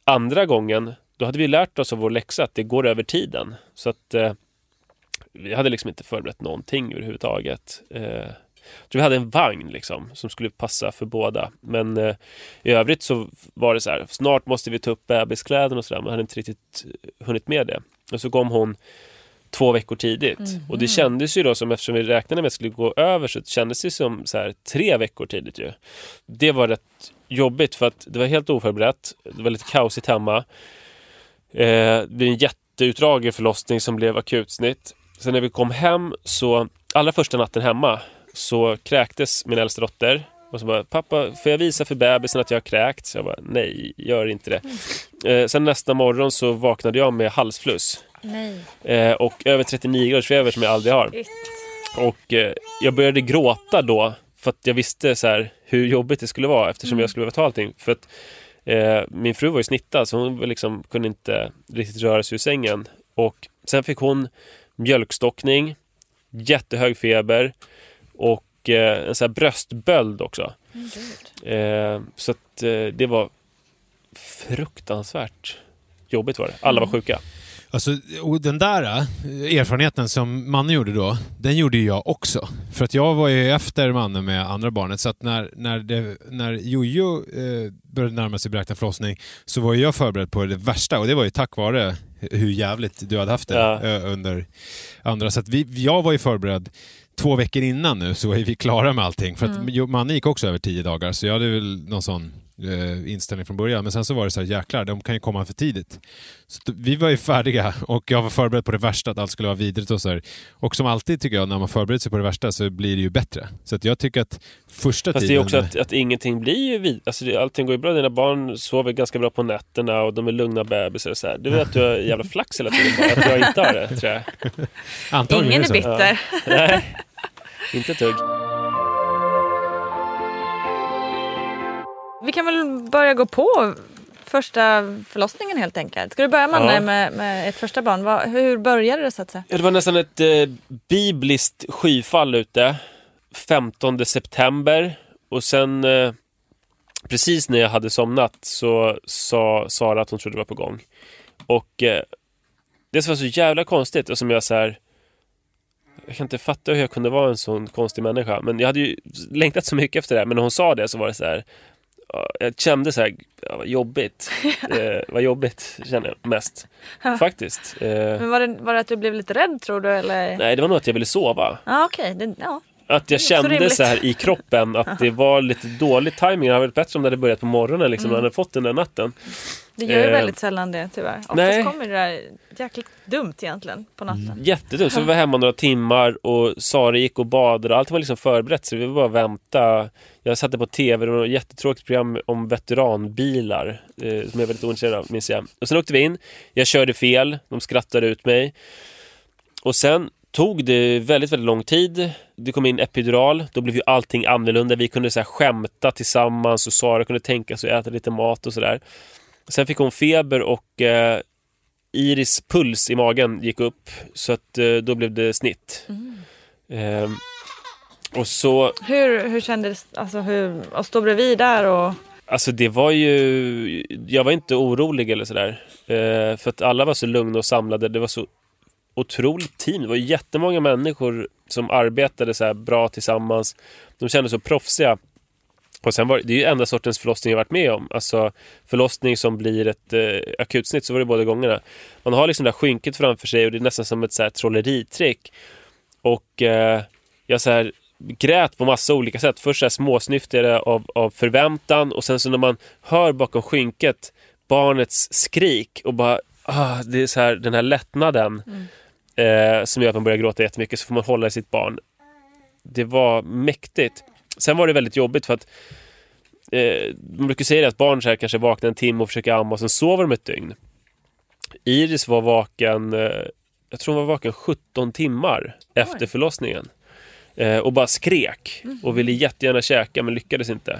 Andra gången, då hade vi lärt oss av vår läxa att det går över tiden. Så att eh, vi hade liksom inte förberett någonting överhuvudtaget. Eh, jag tror vi hade en vagn liksom, som skulle passa för båda. Men eh, i övrigt så var det så här, snart måste vi ta upp bebiskläderna och sådär. Man hade inte riktigt eh, hunnit med det. Och så kom hon två veckor tidigt. Och det kändes ju då som, eftersom vi räknade med att det skulle gå över, så kändes det som så här, tre veckor tidigt ju. Det var rätt jobbigt för att det var helt oförberett. Det var lite kaosigt hemma. Eh, det blev en jätteutdragen förlossning som blev akutsnitt. Sen när vi kom hem så, allra första natten hemma, så kräktes min äldsta dotter. Och så bara, pappa, får jag visa för bebisen att jag har kräkts? Jag bara, nej, gör inte det. Eh, sen nästa morgon så vaknade jag med halsfluss. Eh, och över 39 graders feber som jag aldrig har. Och eh, jag började gråta då för att jag visste så här, hur jobbigt det skulle vara eftersom jag skulle behöva ta allting. För att eh, min fru var ju snittad så hon liksom, kunde inte riktigt röra sig ur sängen. Och sen fick hon mjölkstockning, jättehög feber och eh, en sån här bröstböld också. Eh, så att eh, det var fruktansvärt jobbigt var det. Alla var sjuka. Alltså, och den där äh, erfarenheten som Manne gjorde då, den gjorde jag också. För att jag var ju efter Manne med andra barnet, så att när, när, det, när Jojo eh, började närma sig beräknad förlossning så var jag förberedd på det värsta och det var ju tack vare hur jävligt du hade haft det Ja. eh, under andra. Så att vi, jag var ju förberedd två veckor innan nu så är vi klara med allting. För att jo, Manne gick också över tio dagar så jag hade väl någon sån eh, inställning från början. Men sen så var det så här, jäklar, de kan ju komma för tidigt. Så vi var ju färdiga [laughs] och jag var förberedd på det värsta, att allt skulle vara vidrigt och så här. Och som alltid tycker jag, när man förbereder sig på det värsta så blir det ju bättre. Så att jag tycker att första Fast det tiden... är också att, att ingenting blir ju vid... Alltså det, allting går ju bra. Dina barn sover ganska bra på nätterna och de är lugna bebisar och så här. Du vet att du har [laughs] jävla flax hela tiden bara. Att jag inte har det, tror jag. Antagligen Ingen är så. bitter. Nej, inte ett hugg. Vi kan väl börja gå på första förlossningen helt enkelt. Ska du börja Manne Ja. med, med ett första barn? Vad, hur började det så att säga? Ja, det var nästan ett eh, bibliskt skyfall ute. 15 september. Och sen eh, precis när jag hade somnat så sa Sara att hon trodde det var på gång. Och eh, det som var så jävla konstigt och som jag så här jag kan inte fatta hur jag kunde vara en sån konstig människa. Men jag hade ju längtat så mycket efter det här. Men när hon sa det så var det så här. Ja, Jag kände så här, ja, vad jobbigt. [laughs] eh, vad jobbigt kände jag mest. Faktiskt. Eh, Men var, det, var det att du blev lite rädd tror du? Eller? nej, det var nog att jag ville sova. Ja okej. Det- Ja. Att jag så kände rimligt. så här i kroppen att [laughs] det var lite dålig timing. Det hade varit bättre om det hade börjat på morgonen, liksom, när jag hade fått den där natten. Det gör ju Eh, väldigt sällan det tyvärr. Oftast nej. kommer det där jäkligt dumt egentligen på natten. Jättedumt. Så vi var hemma några timmar och Sara gick och badade. Allt var liksom förberett så vi var bara vänta. Jag satte på tv, det var ett jättetråkigt program om veteranbilar eh, som jag är väldigt ointresserad av, minns jag. Och sen åkte vi in. Jag körde fel, de skrattade ut mig. Och sen tog det väldigt, väldigt lång tid. Det kom in epidural, då blev ju allting annorlunda. Vi kunde så här skämta tillsammans och Sara kunde tänka sig att äta lite mat och sådär. Sen fick hon feber och eh, Iris puls i magen gick upp så att eh, då blev det snitt. Ehm, och så, Hur, hur kändes alltså, hur, att stå bredvid där och... alltså det var ju, jag var inte orolig eller sådär. Eh, för att alla var så lugna och samlade. Det var så otroligt team. Det var jättemånga människor som arbetade så bra tillsammans. De kände så proffsiga. Och sen var det, är ju enda sortens förlossning jag varit med om. Alltså förlossning som blir ett eh, akutsnitt, så var det båda gångerna. Man har liksom det där skynket framför sig och det är nästan som ett så här trolleritrick. Och eh, jag så här grät på massa olika sätt. Först så här småsnyftade av, av förväntan och sen så när man hör bakom skynket barnets skrik och bara ah, det är så här, den här lättnaden eh, som gör att man börjar gråta jättemycket så får man hålla i sitt barn. Det var mäktigt. Sen var det väldigt jobbigt för att eh, man brukar säga att barn så här kanske vaknar en timme och försöker amma och sen sover de ett dygn. Iris var vaken, eh, jag tror hon var vaken 17 timmar efter förlossningen. Eh, och bara skrek och ville jättegärna käka men lyckades inte.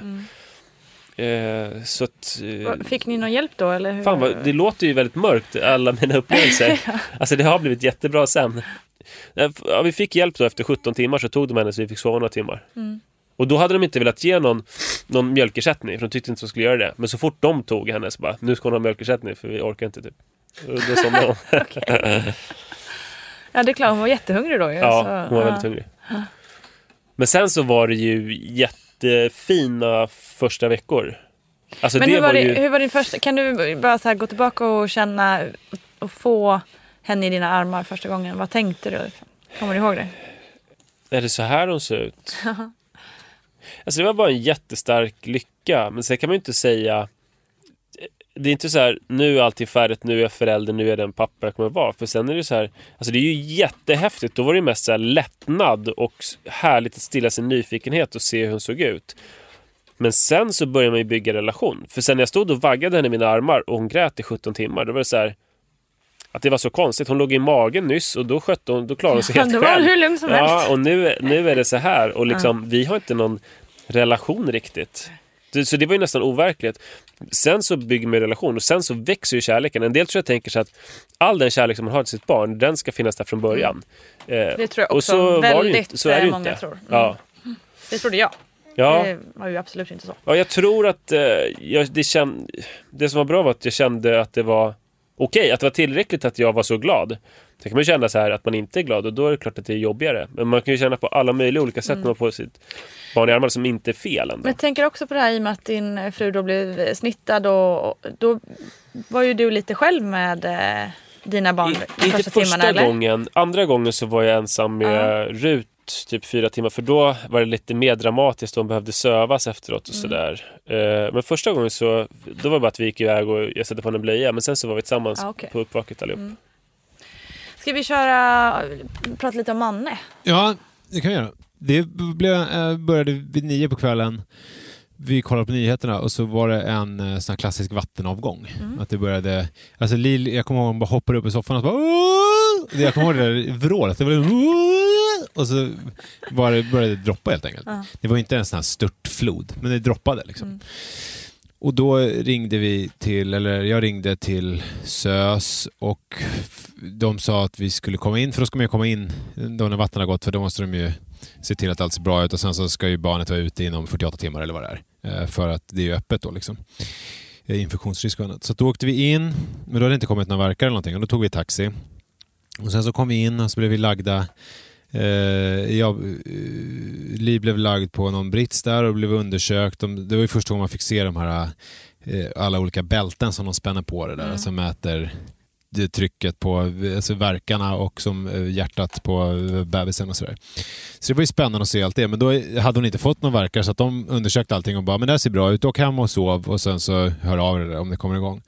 Eh, så att, eh, Fick ni någon hjälp då eller? Hur? Fan, vad, det låter ju väldigt mörkt, alla mina upplevelser. [laughs] Alltså det har blivit jättebra sen. Eh, Ja, vi fick hjälp då efter 17 timmar så tog de henne så vi fick sova några timmar. Och då hade de inte velat ge någon, någon mjölkersättning för de tyckte inte de skulle göra det. Men så fort de tog henne så bara, nu ska hon ha mjölkersättning för vi orkar inte typ. Och då somnade hon. [laughs] Ja det är klart, hon var jättehungrig då ju. Ja, så, hon var ja. väldigt hungrig. Men sen så var det ju jättefina första veckor. Alltså Men hur var, var det, ju... hur var din första, kan du bara så gå tillbaka och känna och få henne i dina armar första gången? Vad tänkte du? Kommer du ihåg det? Är det så här de ser ut? [laughs] alltså det var bara en jättestark lycka. Men sen kan man ju inte säga... Det är inte så här, nu är allting färdigt, nu är jag förälder, nu är jag den pappa jag kommer vara. För sen är det så här, alltså det är ju jättehäftigt. Då var det mest så här lättnad och härligt att stilla sin nyfikenhet och se hur hon såg ut. Men sen så börjar man ju bygga relation. För sen när jag stod och vaggade henne i mina armar och hon grät i 17 timmar, då var det så här att det var så konstigt. Hon låg i magen nyss och då skötte hon, då klarade hon sig helt Då var själv. hur lugn som Ja, helst. och nu, nu är det så här och liksom, vi har inte någon relation riktigt. Så det var ju nästan overkligt. Sen så bygger man relation och sen så växer ju kärleken. En del tror jag tänker sig att all den kärlek som man har till sitt barn, den ska finnas där från början. Eh, Det tror jag också väldigt inte, så är det ju många inte. tror. Mm. Ja. Det trodde jag. Ja. Det var ju absolut inte så. Ja, jag tror att eh, jag, det, känd, det som var bra var att jag kände att det var okej, att det var tillräckligt att jag var så glad. Sen kan man ju känna så här att man inte är glad och då är det klart att det är jobbigare. Men man kan ju känna på alla möjliga olika sätt när man får sitt barn i armarna som inte är fel ändå. Mm. Men jag tänker också på det här i och med att din fru då blev snittad och då var ju du lite själv med eh, dina barn I, de inte första första timmarna eller? gången. Andra gången så var jag ensam med Rut typ fyra timmar för då var det lite mer dramatiskt och hon behövde sövas efteråt och Mm. sådär. Eh, men första gången så då var det bara att vi gick iväg och jag satte på henne en blöja men sen så var vi tillsammans Ah, okej. på uppvaket allihop. Ska vi köra, prata lite om Manne? Ja, det kan vi göra. Det blev, eh, började vid nio på kvällen. Vi kollade på nyheterna och så var det en eh, sån här klassisk vattenavgång. Att det började... Alltså Lil, jag kommer ihåg hon bara hoppade upp i soffan och så bara... "Åh!" Jag kommer ihåg det där vrålet. Det var "Åh!" Och så var det, började det droppa helt enkelt. Det var inte en sån här störtflod, men det droppade liksom. Och då ringde vi till, eller jag ringde till SÖS och de sa att vi skulle komma in, för då ska man ju komma in då när vattnet har gått, för då måste de ju se till att allt ser bra ut och sen så ska ju barnet vara ute inom 48 timmar eller vad det är. Eh, För att det är ju öppet då liksom. Eh, Infektionsrisk och annat. Så då åkte vi in, men då hade det inte kommit några verkare eller någonting och då tog vi taxi. Och sen så kom vi in och så blev vi lagda Eh, jag, eh, Liv blev lagd på någon brits där och blev undersökt. De, det var ju första gången man fick se de här eh, alla olika bälten som de spänner på det där, som mäter det trycket på alltså verkarna och som eh, hjärtat på bebisen och sådär. Så det var ju spännande att se allt det. Men då hade hon inte fått någon verkar så att de undersökte allting och bara, men det här ser bra ut, åk hem och sov och sen så hör av er om det kommer igång.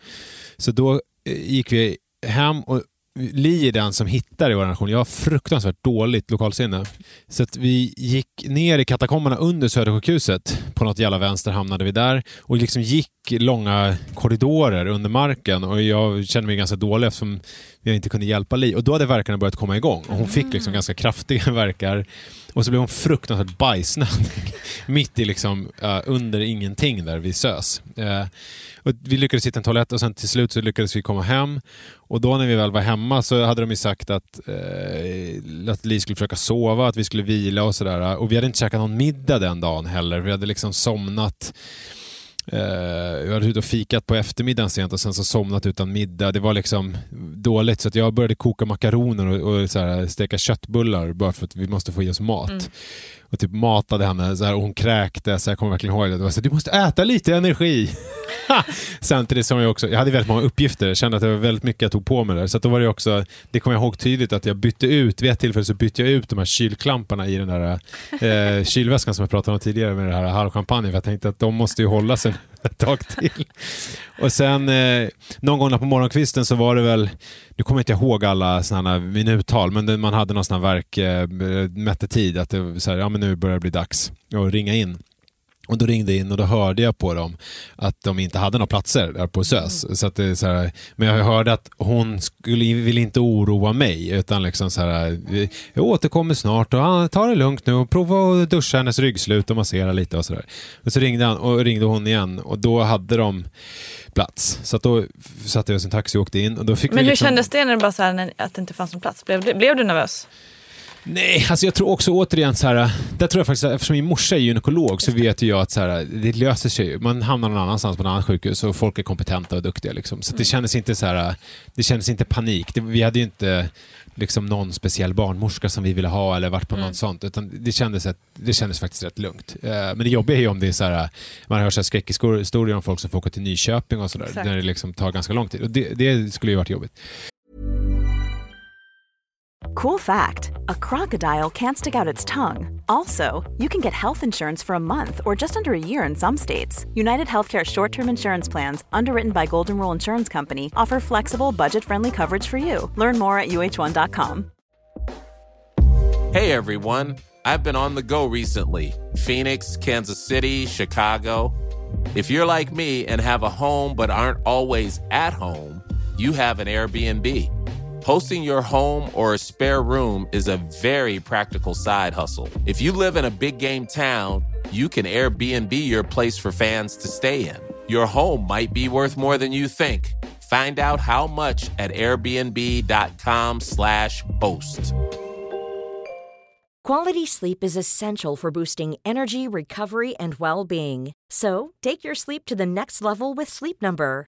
Så då eh, gick vi hem och Li är den som hittar i vår nation. Jag har fruktansvärt dåligt lokalsinne. Så att vi gick ner i katakomberna under Södersjukhuset. På något jävla vänster hamnade vi där och liksom gick långa korridorer under marken och jag kände mig ganska dålig eftersom jag inte kunde hjälpa Li. Och då hade verkarna börjat komma igång och hon fick liksom ganska kraftiga [laughs] verkar. Och så blev hon fruktansvärt bajsnödig [laughs] mitt i liksom, uh, under ingenting där vid SÖS. Uh, och vi lyckades hitta en toalett och sen till slut så lyckades vi komma hem. Och då när vi väl var hemma så hade de ju sagt att, uh, att Li skulle försöka sova, att vi skulle vila och sådär. Och vi hade inte käkat någon middag den dagen heller. Vi hade liksom somnat Eh, jag hade ute och fikat på eftermiddagen sent och sen så somnat utan middag. Det var liksom dåligt så att jag började koka makaroner och, och så här, steka köttbullar bara för att vi måste få i oss mat. Mm och typ matade henne så här, och hon kräktes. Jag kommer verkligen ihåg det. det var så, du måste äta lite energi. [laughs] Samtidigt som jag också, jag hade väldigt många uppgifter. Jag kände att det var väldigt mycket jag tog på mig där. Så då var det också, det kommer jag ihåg tydligt att jag bytte ut, vid ett tillfälle så bytte jag ut de här kylklamparna i den där eh, kylväskan som jag pratade om tidigare med det här halvchampagnen. För jag tänkte att de måste ju hålla sig [laughs] ett tag till. Och sen eh, någon gång på morgonkvisten så var det väl, nu kommer jag inte ihåg alla sådana minuttal, men man hade någon sån här verk, eh, mätte tid, att det, så här, ja, men nu börjar det bli dags att ringa in. Och då ringde jag in och då hörde jag på dem att de inte hade några platser där på SÖS. Mm. Så att det så här, men jag hörde att hon skulle, vill inte oroa mig utan liksom så här, jag återkommer snart och ta det lugnt nu och prova att duscha hennes ryggslut och massera lite och sådär. Men så ringde han och ringde hon igen och då hade de plats. Så då satte jag oss i en taxi och åkte in. Och då fick men hur liksom... kändes det när det bara så här, att det inte fanns någon plats? Blev, blev du nervös? Nej, alltså jag tror också återigen så här, där tror jag faktiskt, eftersom min morsa är gynekolog så vet jag att så här, det löser sig ju. Man hamnar någon annanstans på ett annat sjukhus och folk är kompetenta och duktiga. Liksom. Så det mm. kändes inte så här, det kändes inte panik. Det, vi hade ju inte liksom någon speciell barnmorska som vi ville ha eller varit på mm. något sånt. Utan det kändes, ett, det kändes faktiskt rätt lugnt. Eh, men det jobbiga är ju om det är så här, man hör så skräckhistorier om folk som får åka till Nyköping och sådär. När det liksom tar ganska lång tid. Och det, det skulle ju varit jobbigt. Cool fact a crocodile can't stick out its tongue. Also, you can get health insurance for a month or just under a year in some states. United Healthcare short term insurance plans, underwritten by Golden Rule Insurance Company, offer flexible, budget friendly coverage for you. Learn more at uh1.com. Hey everyone, I've been on the go recently Phoenix, Kansas City, Chicago. If you're like me and have a home but aren't always at home, you have an Airbnb. Hosting your home or a spare room is a very practical side hustle. If you live in a big game town, you can Airbnb your place for fans to stay in. Your home might be worth more than you think. Find out how much at airbnb.com/slash host. Quality sleep is essential for boosting energy, recovery, and well-being. So take your sleep to the next level with Sleep Number.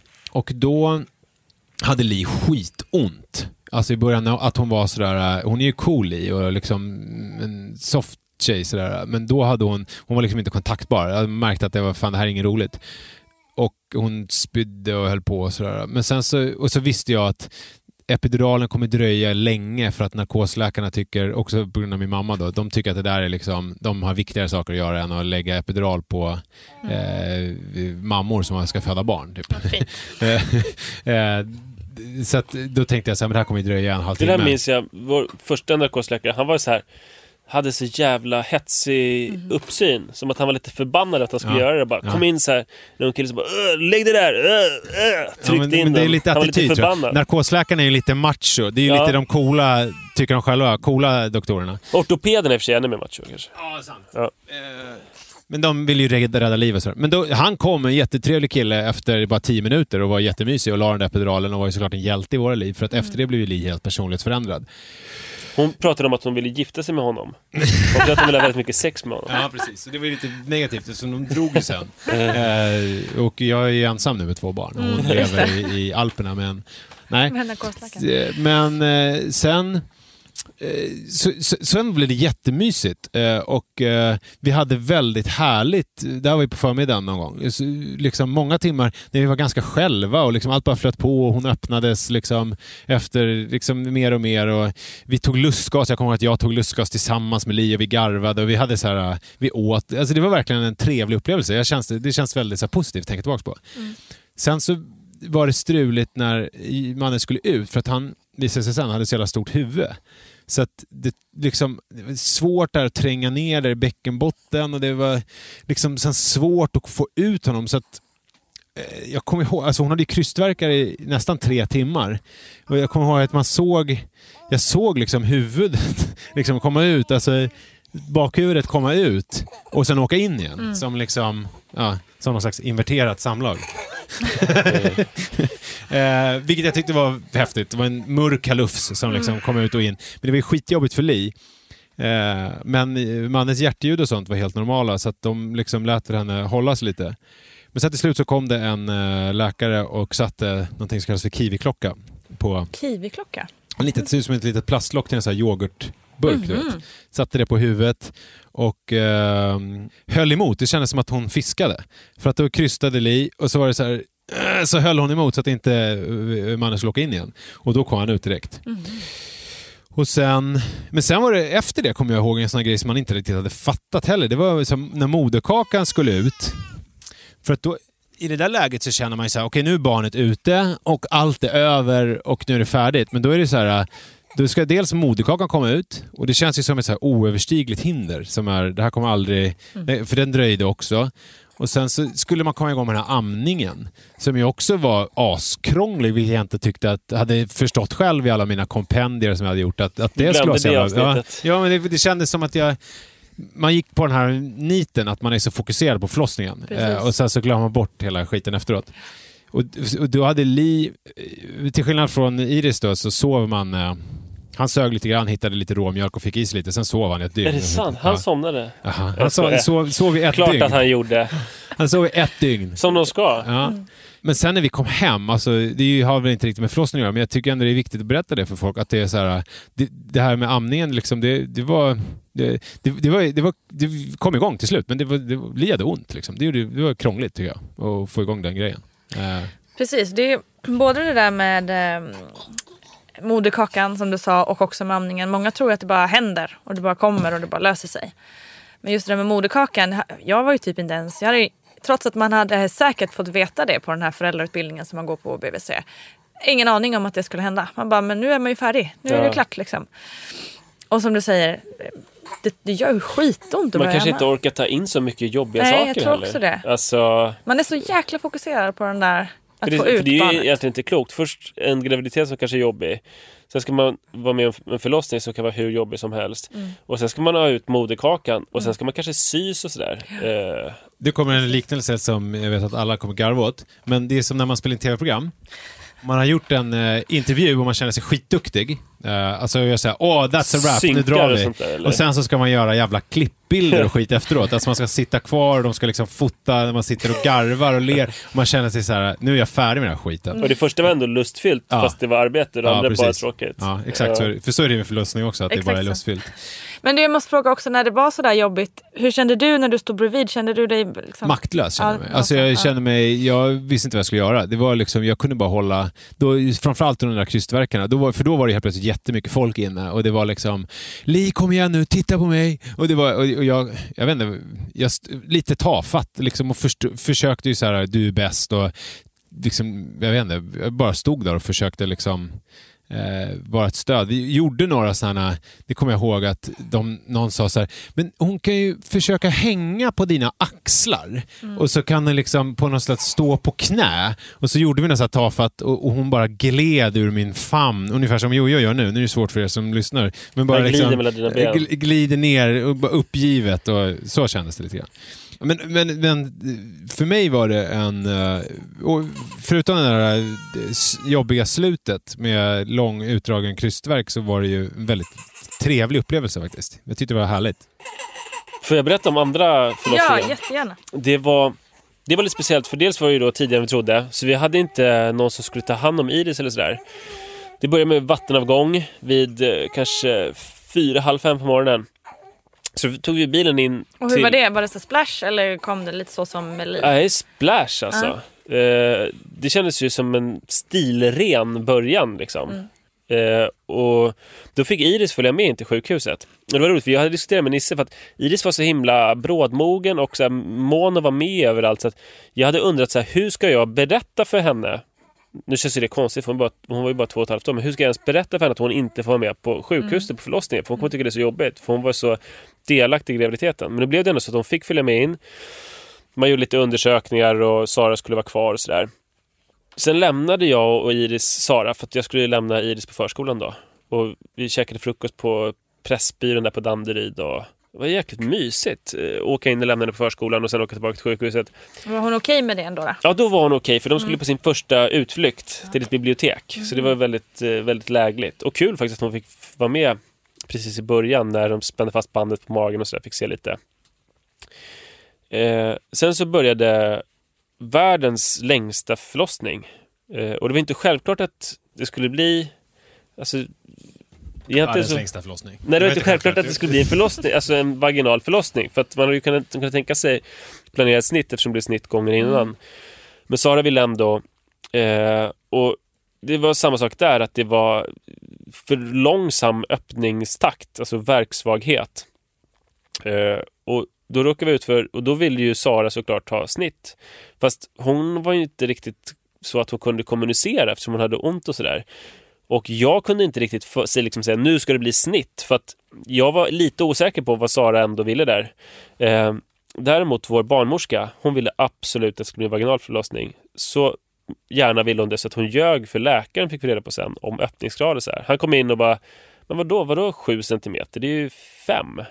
och då hade Li skitont. Alltså i början att hon var sådär, eh, hon är ju cool Li och liksom en soft tjej sådär. Men då hade hon, hon var liksom inte kontaktbar. Jag märkte att det var fan det här är inget roligt. Och hon spydde och höll på och sådär. Men sen så, och så visste jag att epiduralen kommer dröja länge för att narkosläkarna tycker, också på grund av min mamma då, de tycker att det där är liksom, de har viktigare saker att göra än att lägga epidural på eh, mammor som ska föda barn. Typ. [laughs] Eh, eh, så att, då tänkte jag så här, men det här kommer dröja en Det halvtimme. där minns jag, vår första narkosläkare, han var så här hade så jävla hetsig uppsyn. Som att han var lite förbannad att han skulle Ja. göra det. Bara, Ja. Kom in så här, någon kille som bara "Åh, Lägg det där! Öh", Ja, Tryckte men, in men det är den. lite Han var attityd lite tror jag. förbannad. Narkosläkarna är ju lite macho. Det är ju Ja. lite de coola, tycker de själva, coola doktorerna. Ortopeden är i och för sig ännu mer macho kanske. Ja, sant. Ja. Men de vill ju rädda, rädda liv och sådär. Men då, han kom, en jättetrevlig kille, efter bara tio minuter och var jättemysig och la den där epiduralen och var ju såklart en hjälte i våra liv. För att efter det blev ju Li helt personlighetsförändrad. Hon pratade om att hon ville gifta sig med honom. Och att hon ville ha väldigt mycket sex med honom. [laughs] Ja, precis. Så det var ju lite negativt, så de drog ju sen. eh, och jag är ju ensam nu med två barn och hon lever i, i Alperna. Men, nej. Eh, Men eh, sen... eh, sen blev det jättemysigt eh, och eh, vi hade väldigt härligt, där var vi på förmiddagen någon gång, liksom många timmar när vi var ganska själva och liksom allt bara flöt på och hon öppnades liksom efter liksom mer och mer och vi tog lustgas, jag kommer ihåg att jag tog lustgas tillsammans med Li och vi garvade och vi hade så här, vi åt, alltså det var verkligen en trevlig upplevelse. Jag känns, det känns väldigt så här, positivt att tänka tillbaka på. Sen så var det struligt när mannen skulle ut för att han visade sig sen hade så jävla stort huvud. Så att det, liksom, det var svårt där att tränga ner där i bäckenbotten och det var liksom sen svårt att få ut honom. Så att, eh, jag kommer ihåg, alltså hon hade krystvärkar i nästan tre timmar. Och jag kommer ihåg att man såg, jag såg liksom huvudet [laughs] liksom komma ut, alltså bakhuvudet komma ut och sen åka in igen. Som liksom, ja, som någon slags inverterat samlag. [laughs] Eh, vilket jag tyckte var häftigt. Det var en mörk kalufs som liksom kom ut och in. Men det var ju skitjobbigt för Li. Eh, men eh, mannens hjärtljud och sånt var helt normala så att de liksom lät henne hållas lite. Men sen till slut så kom det en eh, läkare och satte någonting som kallas för kiwiklocka på Kiwiklocka. en litet, ser ut som ett litet plastlock till en sån här yoghurtburk. Du vet. Satte det på huvudet och eh, höll emot. Det kändes som att hon fiskade. För att då krystade Li och så var det så här eh, så höll hon emot så att inte eh, mannen skulle åka in igen. Och då kom han ut direkt. Och sen, men sen var det efter det kommer jag ihåg en sån här grej som man inte riktigt hade fattat heller. Det var som när moderkakan skulle ut. För att då, i det där läget så känner man ju så här, okej nu är barnet ute och allt är över och nu är det färdigt. Men då är det så här, då ska dels moderkakan komma ut och det känns ju som ett så här oöverstigligt hinder. Som är, det här kommer aldrig, nej, för den dröjde också. Och sen så skulle man komma igång med den här amningen som ju också var askrånglig, vilket jag inte tyckte att, hade förstått själv i alla mina kompendier som jag hade gjort. Att, att det skulle det jävla, ja, ja, men det, det kändes som att jag man gick på den här niten att man är så fokuserad på förlossningen. Eh, och sen så glömmer man bort hela skiten efteråt. Och, och då hade Li, till skillnad från Iris då, så sov man... Eh, han sög lite grann, hittade lite råmjölk och fick i sig lite. Sen sov han ett dygn. Är det sant? Han Ja. somnade? Jaha. Han sov, sov, sov i ett Klart dygn. att han gjorde. Han sov i ett dygn. Som de ska. Ja. Men sen när vi kom hem, alltså, det ju- har väl inte riktigt med förlossning att göra, men jag tycker ändå det är viktigt att berätta det för folk. Att det är så här, det, det här med amningen, liksom, det, det var... Det, det, det, var, det, var, det kom igång till slut, men det, var, det var- Li hade ont. Liksom. Det, det var krångligt tycker jag, att få igång den grejen. Eh, Precis, det är både det där med eh, moderkakan som du sa och också med amningen. Många tror att det bara händer och det bara kommer och det bara löser sig. Men just det där med moderkakan, jag var ju typ inte ens, jag hade, trots att man hade säkert fått veta det på den här föräldrautbildningen som man går på BVC. Ingen aning om att det skulle hända. Man bara, men nu är man ju färdig. Nu är Ja. det klart liksom. Och som du säger, det, det gör ju skitont att Man kanske inte orkar ta in så mycket jobbiga Nej, jag saker tror heller. också det. Alltså, Man är så jäkla fokuserad på den där, att för det, få för ut det är ju barnet. egentligen inte klokt. Först en graviditet som kanske är jobbig. Sen ska man vara med om en förlossning som kan vara hur jobbig som helst. Mm. Och sen ska man ha ut moderkakan och sen ska man kanske sys och sådär. Eh, Det kommer en liknelse som jag vet att alla kommer garva åt. Men det är som när man spelar in tv-program. Man har gjort en eh, intervju och man känner sig skitduktig. Uh, alltså jag säger åh that's a wrap, nu Synkar drar och vi. sånt där, eller? och sen så ska man göra jävla klippbilder och skit [laughs] efteråt. Alltså man ska sitta kvar och de ska liksom fota när man sitter och garvar och ler. Och man känner sig så här, nu är jag färdig med den här skiten. och det första var ändå lustfyllt Ja. fast det var arbete och det Ja, andra bara precis. tråkigt. Ja, exakt. Så, är det- för så är det med förlossning också, att det Exakt bara är så. lustfyllt. Men du, jag måste fråga också när det var sådär jobbigt. Hur kände du när du stod bredvid? Kände du dig liksom... Maktlös kände Ja, jag mig. Alltså jag ja. kände mig, jag visste inte vad jag skulle göra. Det var liksom, jag kunde bara hålla, då, framförallt under de där krystverkarna, då var, för då var det helt plötsligt jättemycket folk inne och det var liksom Li kom igen nu, titta på mig! Och, det var, och jag, jag vet inte, jag, lite tafatt liksom och först, försökte ju så här, du är bäst och liksom, jag vet inte, jag bara stod där och försökte liksom eh, vara ett stöd. Vi gjorde några sådana, det kommer jag ihåg att de, någon sa så här, men hon kan ju försöka hänga på dina axlar och så kan den liksom på något sätt stå på knä. Och så gjorde vi något så här tafatt och, och hon bara gled ur min famn, ungefär som Jojo gör nu. Nu är det svårt för er som lyssnar. Men bara glider liksom, mellan dina ben. gl- glider ner, och bara uppgivet och så kändes det lite grann. Men, men, men för mig var det en... eh, Och förutom det där eh, jobbiga slutet med lång utdragen krystverk så var det ju en väldigt trevlig upplevelse faktiskt. Jag tyckte det var härligt. Får jag berätta om andra Ja, förlossningen? jättegärna. det var, det var lite speciellt för dels var det ju då tidigare än vi trodde så vi hade inte någon som skulle ta hand om Iris eller sådär. Det började med vattenavgång vid eh, kanske fyra, halv fem på morgonen. Så tog vi bilen in Och hur till... var det? Var det så splash eller kom det lite så som med liv? Nej, splash alltså. Eh, det kändes ju som en stilren början liksom. Eh, och då fick Iris följa med in till sjukhuset. Och det var roligt för jag hade diskuterat med Nisse för att Iris var så himla brådmogen och så här, mån att vara med överallt. Så att jag hade undrat så här, hur ska jag berätta för henne nu känns det konstigt, för hon, bara, hon var ju bara två och ett halvt år. Men hur ska jag ens berätta för henne att hon inte får vara med på sjukhuset på förlossningen? För hon kommer tycka det är så jobbigt. För hon var så delaktig i graviditeten. Men det blev det ändå så att hon fick följa med in. Man gjorde lite undersökningar och Sara skulle vara kvar och sådär. Sen lämnade jag och Iris Sara för att jag skulle lämna Iris på förskolan då. Och vi käkade frukost på Pressbyrån där på Danderyd. Och det var jäkligt mysigt. Eh, Åka in och lämna henne på förskolan och sen åka tillbaka till sjukhuset. Var hon okej med det ändå? Då? Ja, då var hon okej för de skulle på sin första utflykt till ett bibliotek. Så det var väldigt, eh, väldigt lägligt. Och kul faktiskt att hon fick vara med precis i början när de spände fast bandet på magen och sådär. Fick se lite. Eh, sen så började världens längsta förlossning. Eh, och det var inte självklart att det skulle bli... Alltså, Världens så... längsta förlossning. Nej, det var inte självklart att det skulle bli en förlossning, alltså en vaginal förlossning. För att man hade ju kunnat, kunnat tänka sig planera ett snitt eftersom det blev snitt gånger innan. Men Sara ville ändå... Eh, och det var samma sak där, att det var för långsam öppningstakt, alltså verksvaghet. Eh, och då råkade vi ut för, och då ville ju Sara såklart ha snitt. Fast hon var ju inte riktigt så att hon kunde kommunicera eftersom hon hade ont och sådär. Och jag kunde inte riktigt få, säga, liksom säga nu ska det bli snitt för att jag var lite osäker på vad Sara ändå ville där. Eh, däremot vår barnmorska, hon ville absolut att det skulle bli vaginal förlossning. Så gärna ville hon det så att hon ljög för läkaren fick vi reda på sen om öppningsgrad och så här. Han kom in och bara, men vadå, vadå 7 centimeter? Det är ju 5.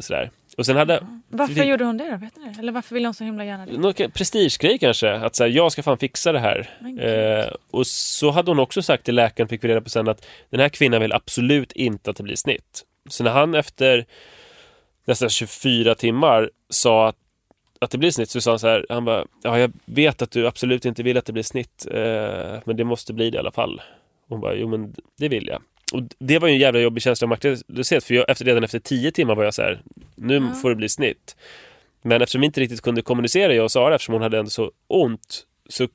Sådär. Och sen hade... Varför det- gjorde hon det då? Vet ni? Eller varför ville hon så himla gärna det? någon prestigegrej kanske, att säga jag ska fan fixa det här. Eh, och så hade hon också sagt till läkaren, fick vi reda på sen, att den här kvinnan vill absolut inte att det blir snitt. Så när han efter nästan 24 timmar sa att, att det blir snitt så sa han så här, han bara, ja jag vet att du absolut inte vill att det blir snitt, eh, men det måste bli det i alla fall. Hon bara, jo men det vill jag. Och det var ju en jävla jobbig känsla av maktlöshet, för jag, efter, redan efter 10 timmar var jag så här, nu får det bli snitt. Men eftersom vi inte riktigt kunde kommunicera, jag och Sara, eftersom hon hade ändå så ont, så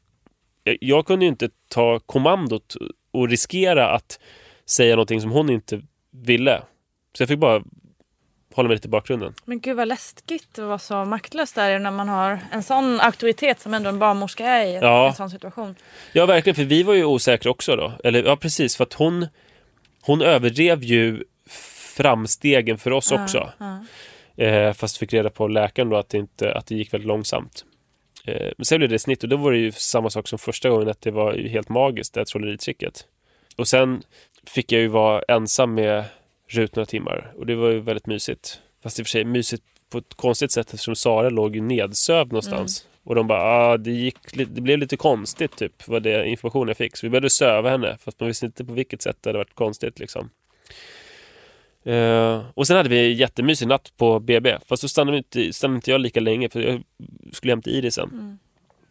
jag, jag kunde ju inte ta kommandot och riskera att säga någonting som hon inte ville. Så jag fick bara hålla mig lite i bakgrunden. Men gud vad läskigt att vara så maktlös där när man har en sån auktoritet som ändå en barnmorska är i Ja. en sån situation. Ja, verkligen, för vi var ju osäkra också då. Eller ja, precis, för att hon, hon överdrev ju framstegen för oss också. Eh, fast fick reda på läkaren då att det, inte, att det gick väldigt långsamt. Eh, men sen blev det snitt och då var det ju samma sak som första gången att det var helt magiskt, det här trolleritricket. Och sen fick jag ju vara ensam med Rut några timmar och det var ju väldigt mysigt. Fast i och för sig mysigt på ett konstigt sätt eftersom Sara låg ju nedsövd någonstans. Och de bara, ah, det, gick, det blev lite konstigt typ, var det information jag fick. Så vi började söva henne, fast man visste inte på vilket sätt det hade varit konstigt liksom. Eh, och sen hade vi en jättemysig natt på BB. Fast så stannade, inte, stannade inte jag lika länge för jag skulle hem till Iris sen. Men,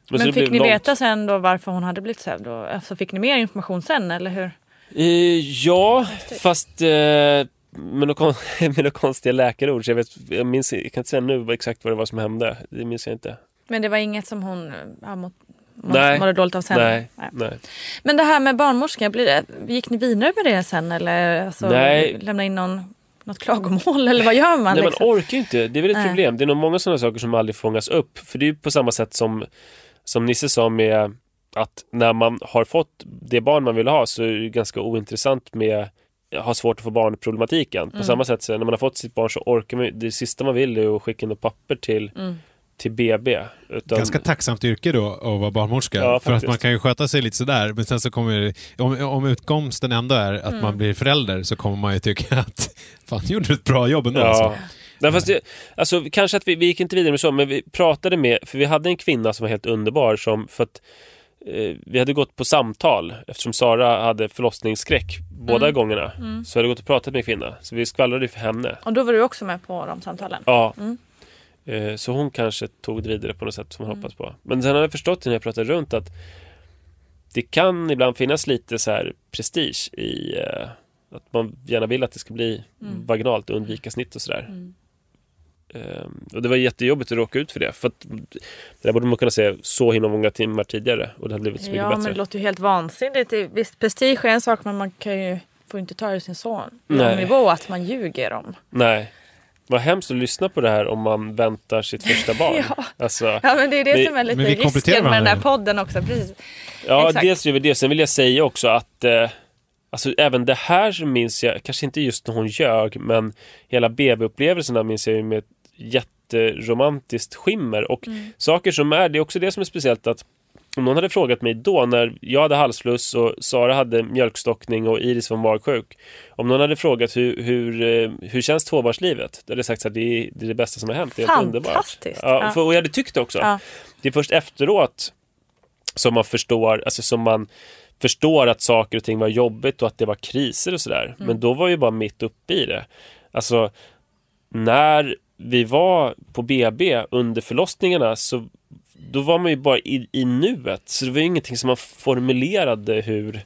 så Men det fick ni långt. veta sen då varför hon hade blivit sövd? Alltså, fick ni mer information sen eller hur? Eh, ja, fast eh, med några, [laughs] med några konstiga läkarord. Så jag, vet, jag, minns, jag kan inte säga nu exakt vad det var som hände. Det minns jag inte. Men det var inget som hon ja, må, må, Nej. mådde dåligt av sen? Nej, Nej. nej. Men det här med barnmorskan, blir det, gick ni vidare med det sen eller alltså, Nej. lämna in någon, något klagomål eller vad gör man? Nej, liksom? man orkar ju inte. Det är väl ett Nej. problem. Det är nog många sådana saker som aldrig fångas upp. För det är ju på samma sätt som, som Nisse sa med att när man har fått det barn man vill ha så är det ganska ointressant med har svårt att få barn-problematiken. På Mm. samma sätt så när man har fått sitt barn så orkar man Det sista man vill är att skicka in något papper till, Mm. till BB. Utan, Ganska tacksamt yrke då att vara barnmorska. Ja, för att man kan ju sköta sig lite sådär. Men sen så kommer om, om utkomsten ändå är att Mm. man blir förälder så kommer man ju tycka [laughs] att fan, gjorde du ett bra jobb ändå. Ja. Alltså. Nej, fast det, alltså, kanske att vi, vi gick inte vidare med så, men vi pratade med, för vi hade en kvinna som var helt underbar som, för att vi hade gått på samtal eftersom Sara hade förlossningsskräck båda Mm. gångerna. Mm. Så jag hade gått och pratat med en kvinna, så vi skvallrade för henne. Och då var du också med på de samtalen? Ja. Mm. Eh, Så hon kanske tog det vidare på något sätt som hon Mm. hoppas på. Men sen har jag förstått när jag pratar runt att det kan ibland finnas lite så här prestige i eh, att man gärna vill att det ska bli Mm. vaginalt och undvika snitt och sådär. Ehm, och det var jättejobbigt att råka ut för det. För att det där borde man kunna se så himla många timmar tidigare och det hade blivit så mycket Ja, bättre. men det låter ju helt vansinnigt. Det- Visst, prestige är en sak, men man kan ju, får ju inte ta det en sån Nej. nivå att man ljuger om. Nej. Vad hemskt att lyssna på det här om man väntar sitt första [laughs] barn. Ja. Alltså, Ja, men det är det vi- som är lite men risken med den här podden också. Precis. Ja, Exakt. dels gör vi det. Sen vill jag säga också att eh, alltså, även det här så minns jag, kanske inte just när hon ljög, men hela BB-upplevelserna minns jag ju med jätteromantiskt skimmer. Och Mm. saker som är, det är också det som är speciellt att om någon hade frågat mig då när jag hade halsfluss och Sara hade mjölkstockning och Iris var magsjuk. Om någon hade frågat hur, hur, eh, hur känns tvåbarnslivet? Då hade jag sagt att det är, det är det bästa som har hänt. Det är helt underbart. Fantastiskt. Ja, för, och jag hade tyckt det också. Ja. Det är först efteråt som man förstår, alltså som man förstår att saker och ting var jobbigt och att det var kriser och sådär. Mm. Men då var vi bara mitt uppe i det. Alltså, när vi var på BB under förlossningarna så då var man ju bara i, i nuet. Så det var ju ingenting som man formulerade hur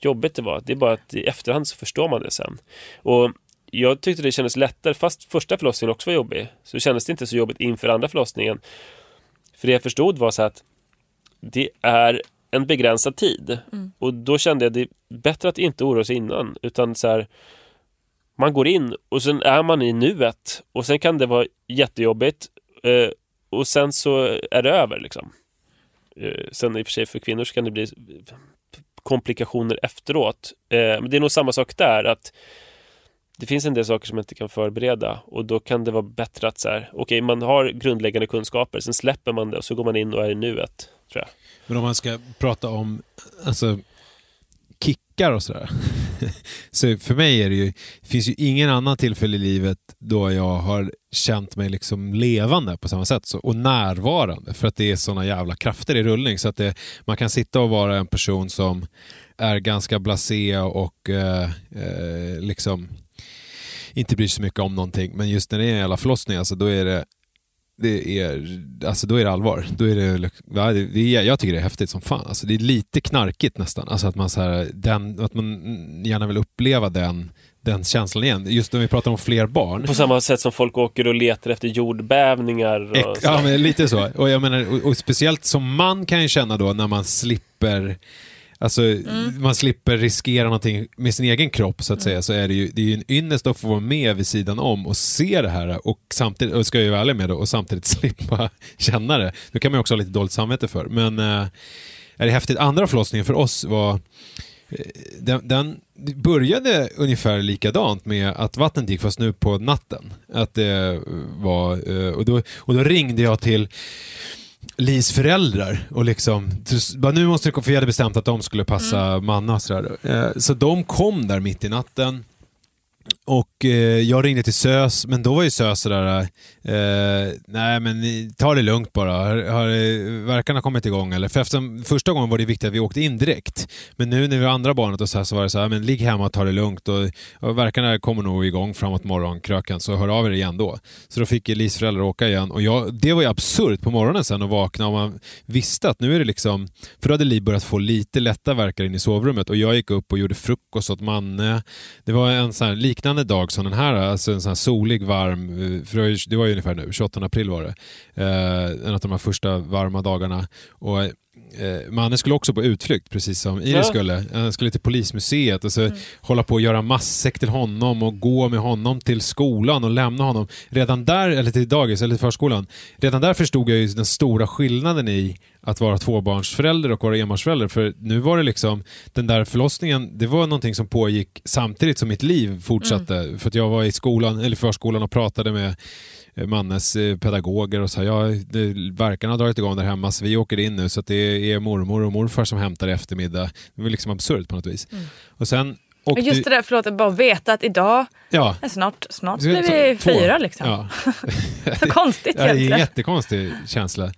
jobbigt det var. Det är bara att i efterhand så förstår man det sen. Och jag tyckte det kändes lättare, fast första förlossningen också var jobbig, så kändes det inte så jobbigt inför andra förlossningen. För det jag förstod var så att det är en begränsad tid. Mm. Och då kände jag det är bättre att inte oroa sig innan. Utan så här, man går in och sen är man i nuet. Och sen kan det vara jättejobbigt. Eh, och sen så är det över liksom. Eh, sen i och för sig för kvinnor så kan det bli komplikationer efteråt. Eh, men det är nog samma sak där. att det finns en del saker som man inte kan förbereda och då kan det vara bättre att så här, okej man har grundläggande kunskaper, sen släpper man det och så går man in och är i nuet, tror jag. Men om man ska prata om alltså, kickar och sådär. [laughs] så för mig är det ju, det finns ju ingen annan tillfälle i livet då jag har känt mig liksom levande på samma sätt så, och närvarande. För att det är sådana jävla krafter i rullning. Så att det, man kan sitta och vara en person som är ganska blasé och eh, eh, liksom inte bryr sig så mycket om någonting. Men just när det är en jävla förlossning, alltså, då är det det är, alltså då är det allvar. Då är det, det, är, jag tycker det är häftigt som fan. Alltså det är lite knarkigt nästan. Alltså att man, så här, den, att man gärna vill uppleva den, den känslan igen. Just när vi pratar om fler barn. På samma sätt som folk åker och letar efter jordbävningar. Ja, men lite så. Och, jag menar, och, och speciellt som man kan ju känna då när man slipper Alltså, man slipper riskera någonting med sin egen kropp så att säga. Så är det ju, det är ju en ynnest att få vara med vid sidan om och se det här och samtidigt, och ska jag ju vara ärlig med det, och samtidigt [laughs] slippa känna det. Det kan man ju också ha lite dåligt samvete för. Men äh, är det häftigt. Andra förlossningen för oss var eh, den, den började ungefär likadant med att vattnet gick fast nu på natten. Att det var, eh, och, då, och då ringde jag till Lis föräldrar och liksom, bara nu måste det, för jag hade bestämt att de skulle passa Manna och sådär. Eh, Så de kom där mitt i natten. Och eh, jag ringde till SÖS, men då var ju SÖS sådär, eh, nej men ta det lugnt bara, har, har eh, verkarna kommit igång eller? För eftersom första gången var det viktigt att vi åkte in direkt. Men nu när vi har andra barnet och så, här, så var det så här, men ligg hemma och ta det lugnt och, och verkarna kommer nog igång framåt morgonkröken, så hör av er igen då. Så då fick Elis föräldrar åka igen och jag, det var ju absurt på morgonen sen att vakna och man visste att nu är det liksom, för då hade Li börjat få lite lätta verkar in i sovrummet och jag gick upp och gjorde frukost åt Manne. Det var en sån här, liknande dag som den här, alltså en sån här solig, varm, eh, för det var ju, det var ju ungefär nu, 28 april var det, eh, en av de här första varma dagarna. Och eh, mannen skulle också på utflykt, precis som Iris Ja. skulle. Han skulle till polismuseet och så hålla på att göra matsäck till honom och gå med honom till skolan och lämna honom. Redan där, eller till dagis eller till förskolan, redan där förstod jag ju den stora skillnaden i att vara tvåbarnsförälder och vara enbarnsförälder. För nu var det liksom, den där förlossningen, det var någonting som pågick samtidigt som mitt liv fortsatte. För att jag var i skolan, eller förskolan och pratade med Mannes eh, pedagoger och sa ja, verkarna har dragit igång där hemma så vi åker in nu så att det är mormor och morfar som hämtar i eftermiddag. Det var liksom absurt på något vis. Och sen åkte Just det där, förlåt, att bara veta att idag Ja. är snart, snart blir vi två. fyra liksom. Ja. Så [laughs] konstigt [laughs] Ja, det är en egentligen. jättekonstig känsla.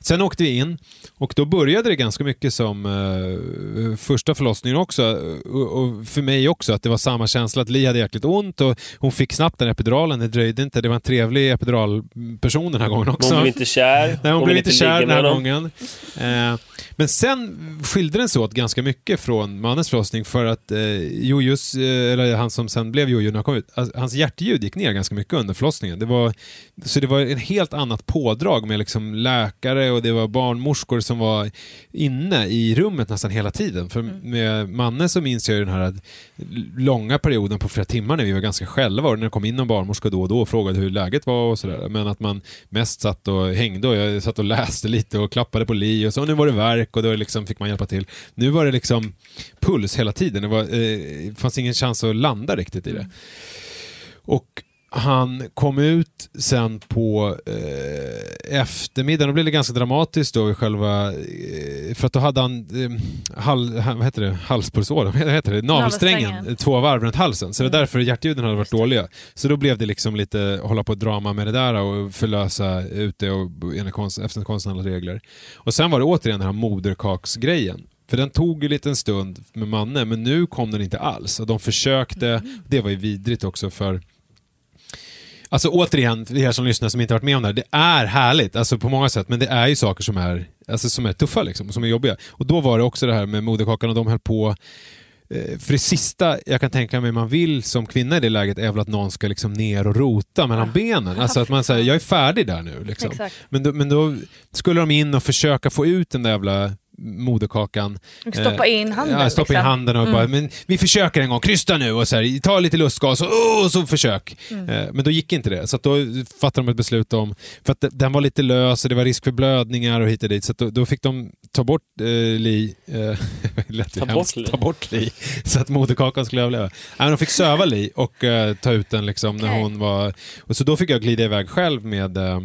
Sen åkte vi in och då började det ganska mycket som eh, första förlossningen också. Och, och för mig också, att det var samma känsla att Li hade jäkligt ont och hon fick snabbt den epiduralen. Det dröjde inte. Det var en trevlig epiduralperson den här gången också. Hon blev inte kär. [laughs] Nej, hon, blev vill inte kär den här honom. gången. Eh, men sen skilde den sig åt ganska mycket från mannens förlossning för att eh, Jojos, eh, eller han som sen blev Jojo när han kom ut, alltså, hans hjärtljud gick ner ganska mycket under förlossningen. Det var, så det var en helt annat pådrag med liksom läkare och det var barnmorskor som var inne i rummet nästan hela tiden. För med Manne så minns jag den här långa perioden på flera timmar när vi var ganska själva och när det kom in någon barnmorska då och då och frågade hur läget var och sådär. Men att man mest satt och hängde och jag satt och läste lite och klappade på Li och så. Och nu var det verk och då liksom fick man hjälpa till. Nu var det liksom puls hela tiden. Det var, eh, fanns ingen chans att landa riktigt i det. Och han kom ut sen på eh, eftermiddagen, då blev det ganska dramatiskt då i själva, eh, för att då hade han eh, hal, ha- vad heter det, halspulsådern, vad heter det, navelsträngen, två varv runt halsen. Så det är därför hjärtljuden hade varit dåliga. Så då blev det liksom lite hålla på drama med det där och förlösa ut det och, konst, efter konstnärliga regler. Och sen var det återigen den här moderkaksgrejen. För den tog ju lite en stund med Manne, men nu kom den inte alls. Och de försökte, det var ju vidrigt också för Alltså återigen, för er som lyssnar som inte varit med om det här, det är härligt alltså på många sätt, men det är ju saker som är, alltså, som är tuffa liksom, och som är jobbiga. Och då var det också det här med moderkakan och de höll på eh, för det sista jag kan tänka mig man vill som kvinna i det läget är väl att någon ska liksom ner och rota mellan benen. Alltså att man säger, jag är färdig där nu. Liksom. Men, då, men då skulle de in och försöka få ut den där jävla moderkakan. Och stoppa Eh, in handen, Ja, stoppa in liksom. handen och bara, men vi försöker en gång, krysta nu och så här, ta lite lustgas och, oh, och så försök. Mm. Eh, Men då gick inte det. Så att då fattade de ett beslut om, för att den var lite lös och det var risk för blödningar och hit och dit. Så att då, då fick de ta bort eh, Li, eh, [laughs] Ta bort Li. ta bort Li, så att moderkakan skulle överleva. Nej, men de fick söva Li och eh, ta ut den liksom när hon var... Och så då fick jag glida iväg själv med eh,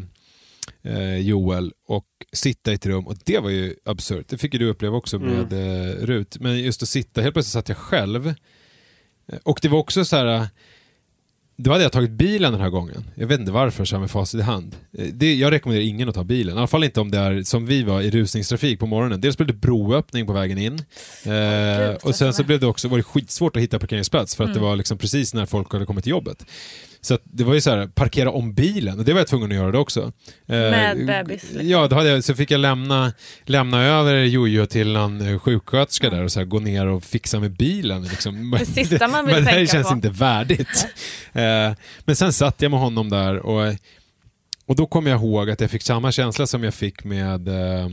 eh, Joel och sitta i ett rum och det var ju absurt. Det fick ju du uppleva också med eh, Rut. Men just att sitta, helt plötsligt satt jag själv. Eh, Och det var också så här... eh, Då hade jag tagit bilen den här gången. Jag vet inte varför, så här med facit i hand. Eh, Det, jag rekommenderar ingen att ta bilen. I alla fall inte om det är som vi var i rusningstrafik på morgonen. Dels blev det broöppning på vägen in. Eh, och sen så stressande. blev det också var det skitsvårt att hitta parkeringsplats för att det var liksom precis när folk hade kommit till jobbet. Så det var ju så här, parkera om bilen, och det var jag tvungen att göra det också. Eh, Med bebis, liksom. Ja, då hade jag, så fick jag lämna, lämna över Jojo till en eh, sjuksköterska där och så här, gå ner och fixa med bilen. Liksom. [laughs] Det sista man vill Men det här känns på. inte värdigt. [laughs] Eh, men sen satt jag med honom där och, och då kom jag ihåg att jag fick samma känsla som jag fick med eh,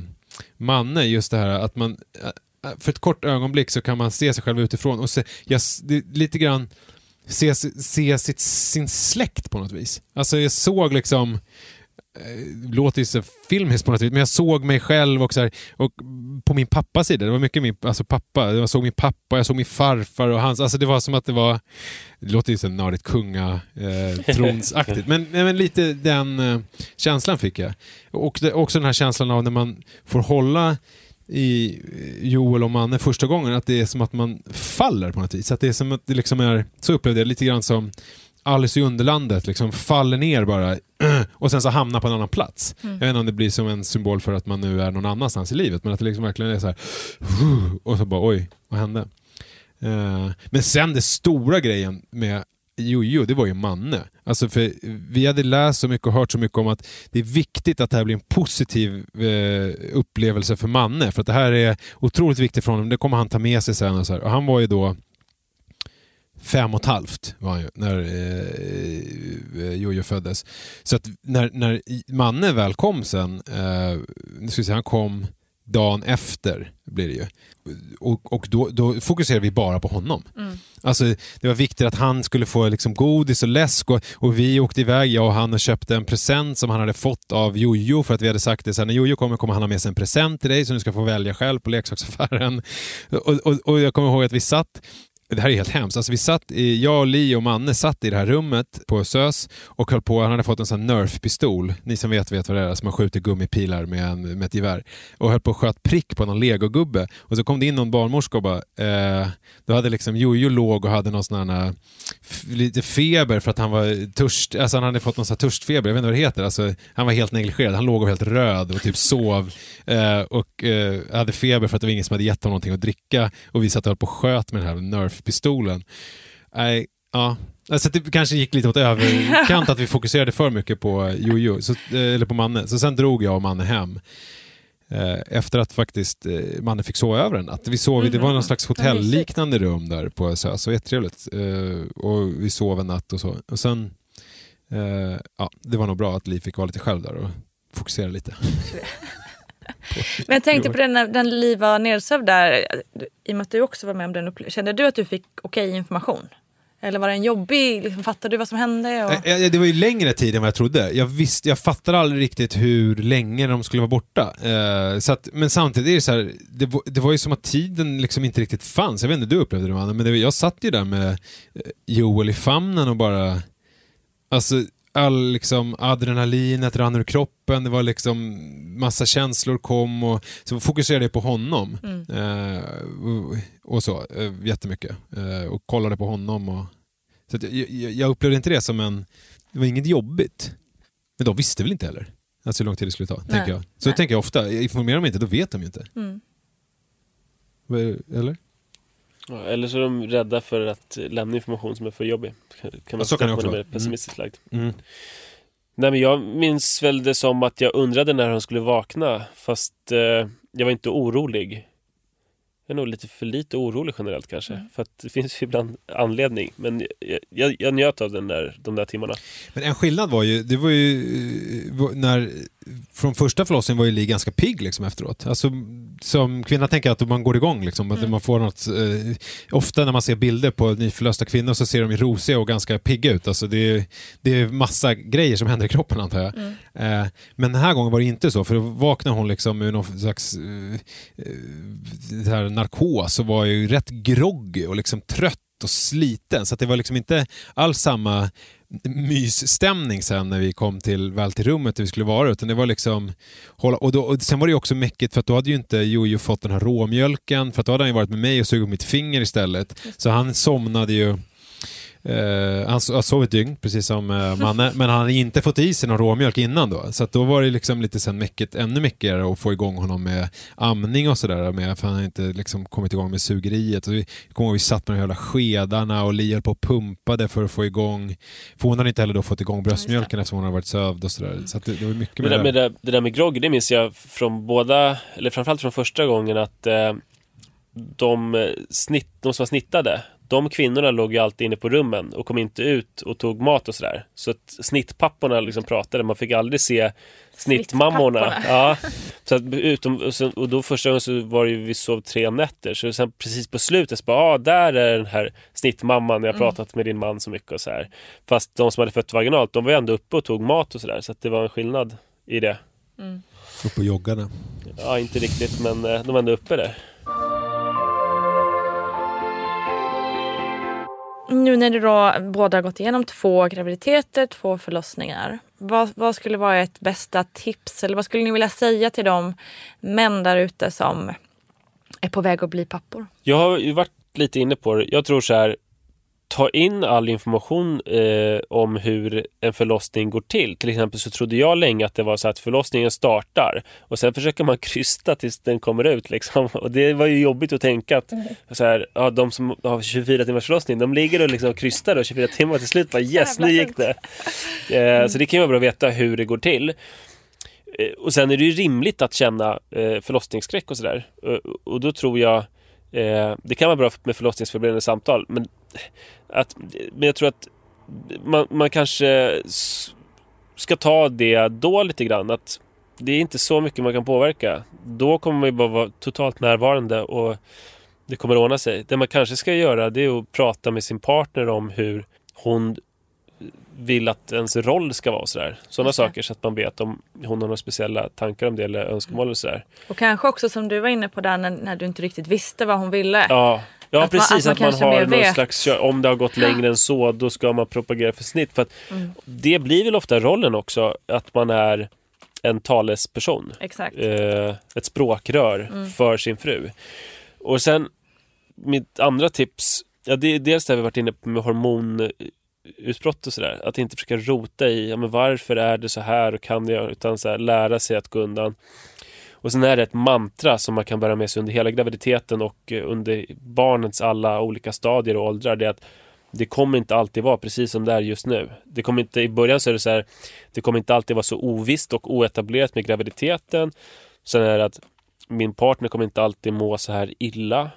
Manne, just det här att man eh, för ett kort ögonblick så kan man se sig själv utifrån och se, jag, det, lite grann se, se sitt, sin släkt på något vis. Alltså jag såg liksom eh, låter ju så filmiskt på något vis, men jag såg mig själv och, så här, och på min pappas sida, det var mycket min alltså pappa, jag såg min pappa, jag såg min farfar och hans, alltså det var som att det var, det låter ju så nördigt kunga eh, [laughs] tronsaktigt, men, men lite den eh, känslan fick jag. Och det, också den här känslan av när man får hålla i Joel och Manne första gången, att det är som att man faller på något vis. Att det är som att det liksom är, så upplevde jag lite grann som Alice i Underlandet, liksom faller ner bara [clears throat] och sen så hamnar på en annan plats. Jag vet inte om det blir som en symbol för att man nu är någon annanstans i livet, men att det liksom verkligen är så här [sniffs] och så bara oj, vad hände? Eh, Men sen det stora grejen med Jojo, det var ju Manne. Alltså för vi hade läst så mycket och hört så mycket om att det är viktigt att det här blir en positiv eh, upplevelse för Manne. För att det här är otroligt viktigt för honom. Det kommer han ta med sig sen. Och, så här. och han var ju då fem och ett halvt var han ju, när eh, eh Jojo föddes. Så att när, när Manne väl kom sen, eh, nu ska vi säga, han kom dagen efter blir det ju. Och, och då, då fokuserar vi bara på honom. Mm. Alltså, det var viktigt att han skulle få liksom godis och läsk och, och vi åkte iväg, jag och han, och köpte en present som han hade fått av Jojo för att vi hade sagt det, så här, när Jojo kommer kommer han ha med sig en present till dig som du ska få välja själv på leksaksaffären. [laughs] Och, och, och jag kommer ihåg att vi satt det här är helt hemskt. Alltså vi satt i, jag, Li och Manne satt i det här rummet på SÖS och höll på, han hade fått en sån Nerf-pistol, ni som vet vet vad det är, som man skjuter gummipilar med, en, med ett gevär. Och höll på att sköt prick på någon legogubbe. Och så kom det in någon barnmorska och bara, eh, då hade liksom Jojo låg och hade någon sån här, lite feber för att han var törst, alltså han hade fått någon sån här törstfeber, jag vet inte vad det heter. Alltså, han var helt negligerad, han låg och var helt röd och typ sov [laughs] eh, och eh, hade feber för att det var ingen som hade gett honom någonting att dricka och vi satt och höll på och sköt med den här Nerf-pistolen. Nej, ja. Alltså det kanske gick lite åt överkant att vi fokuserade för mycket på Jojo, så, eh, eller på Manne. Så sen drog jag och Manne hem. Efter att faktiskt Manne fick sova över en natt. Vi sov, Det var någon slags hotellliknande rum där på SÖS, så jättetrevligt. Och vi sov en natt och så. Och sen, ja, det var nog bra att Li fick vara lite själv där och fokusera lite. [laughs] Men jag tänkte på den när den Li var nedsövd där, i och med att du också var med om den upplevelsen. Kände du att du fick okej okay information? Eller var den jobbig? Liksom, fattade du vad som hände? Och... Eh, eh, det var ju längre tid än vad jag trodde. Jag, visste, jag fattade aldrig riktigt hur länge de skulle vara borta. Eh, så att, men samtidigt är det så här, det, var, det var ju som att tiden liksom inte riktigt fanns. Jag vet inte hur du upplevde det, men det, jag satt ju där med eh, Joel i famnen och bara... Alltså, all liksom, adrenalinet rann ur kroppen, det var liksom massa känslor kom och så fokuserade jag på honom. Mm. Eh, och, och, så, eh, jättemycket. Eh, och kollade på honom. Och, så jag, jag, upplevde inte det som en... Det var inget jobbigt. Men de visste väl inte heller alltså hur lång tid det skulle ta. Tänker jag. Så Nej. tänker jag ofta. Informerar de inte, då vet de ju inte. Mm. Eller? Ja, eller så är de rädda för att lämna information som är för jobbig. Kan man så kan det också vara. Mm. pessimistiskt lagd. Mm. Nej, men jag minns väl det som att jag undrade när hon skulle vakna. Fast eh, jag var inte orolig. Jag är nog lite för lite orolig generellt kanske. Mm. För att det finns ju ibland anledning. Men jag, jag, jag njöt av den där, de där timmarna. Men en skillnad var ju, det var ju eh, när från första förlossningen var ju Li ganska pigg liksom efteråt. Alltså, som kvinna tänker jag att man går igång. Liksom, att Mm. man får något, eh, ofta när man ser bilder på nyförlösta kvinnor så ser de rosiga och ganska pigga ut. Alltså, det, är, det är massa grejer som händer i kroppen antar jag. Mm. Eh, men den här gången var det inte så, för då vaknade hon liksom med någon slags eh, eh, här narkos och var ju rätt groggy och liksom trött och sliten. Så det var liksom inte alls samma mysstämning sen när vi kom till, väl till rummet där vi skulle vara. Utan det var liksom, och, då, och sen var det också mäckigt för att då hade ju inte Jojo fått den här råmjölken för att då hade han ju varit med mig och sugit mitt finger istället. Så han somnade ju Eh, han har sovit dygn, precis som eh, Manne, men han hade inte fått i sig någon råmjölk innan då. Så att då var det liksom lite sen mäckigt, ännu mäckigare att få igång honom med amning och sådär. med- För han hade inte liksom kommit igång med sugeriet. Och vi kommer ihåg vi satt med de jävla skedarna och Li höll på och pumpade för att få igång... För hon hade inte heller då fått igång bröstmjölken eftersom hon hade varit sövd och sådär. Så att det, det var mycket det, det. med det, det där med grogg, det minns jag från båda, eller framförallt från första gången att eh, de, eh, snitt, de som var snittade, de kvinnorna låg ju alltid inne på rummen och kom inte ut och tog mat och sådär. Så att snittpapporna liksom pratade, man fick aldrig se snittmammorna. Ja, så att utom, och, sen, och då första gången så var det ju, vi sov tre nätter. Så sen precis på slutet så bara, ah, där är den här snittmamman, jag har pratat med din man så mycket och så här. Fast de som hade fött vaginalt, de var ju ändå uppe och tog mat och sådär. Så att det var en skillnad i det. Upp och joggarna. Ja, inte riktigt, men eh, de var ändå uppe där. Nu när du då båda har gått igenom två graviditeter, två förlossningar. Vad, vad skulle vara ett bästa tips eller vad skulle ni vilja säga till de män där ute som är på väg att bli pappor? Jag har ju varit lite inne på det. Jag tror så här, ta in all information eh, om hur en förlossning går till. Till exempel så trodde jag länge att det var så att förlossningen startar och sen försöker man [laughs] krysta tills den kommer ut. Liksom. Och det var ju jobbigt att tänka att så här, ja, de som har 24 timmars förlossning, de ligger och liksom krystar och 24 timmar till slut bara yes, nu gick det. [laughs] Eh, så det kan ju vara bra att veta hur det går till. Eh, Och sen är det ju rimligt att känna eh, förlossningsskräck och sådär. Och, och då tror jag Eh, det kan vara bra med förlossningsförberedande samtal men att, men jag tror att man, man kanske ska ta det då lite grann. Att det är inte så mycket man kan påverka. Då kommer man ju bara vara totalt närvarande och det kommer ordna sig. Det man kanske ska göra det är att prata med sin partner om hur hon vill att ens roll ska vara. Sådär. Sådana saker så att man vet om hon har några speciella tankar om det eller önskemål. Och, sådär. och kanske också som du var inne på där när, när du inte riktigt visste vad hon ville. Ja, Ja, att precis. Man, att man, att man har någon vet. slags... Om det har gått längre än så, då ska man propagera för snitt. För att mm. Det blir väl ofta rollen också, att man är en talesperson. Exakt. Eh, ett språkrör mm. för sin fru. Och sen, mitt andra tips, ja, det är dels det vi varit inne på med hormonutbrott och sådär. Att inte försöka rota i, ja, men varför är det så här och kan jag, utan så här, lära sig att gå undan. Och sen är det ett mantra som man kan bära med sig under hela graviditeten och eh, under barnets alla olika stadier och åldrar. Det är att det kommer inte alltid vara precis som det är just nu. Det kommer inte, I början så är det så här, det kommer inte alltid vara så ovisst och oetablerat med graviditeten. Sen är det att min partner kommer inte alltid må så här illa.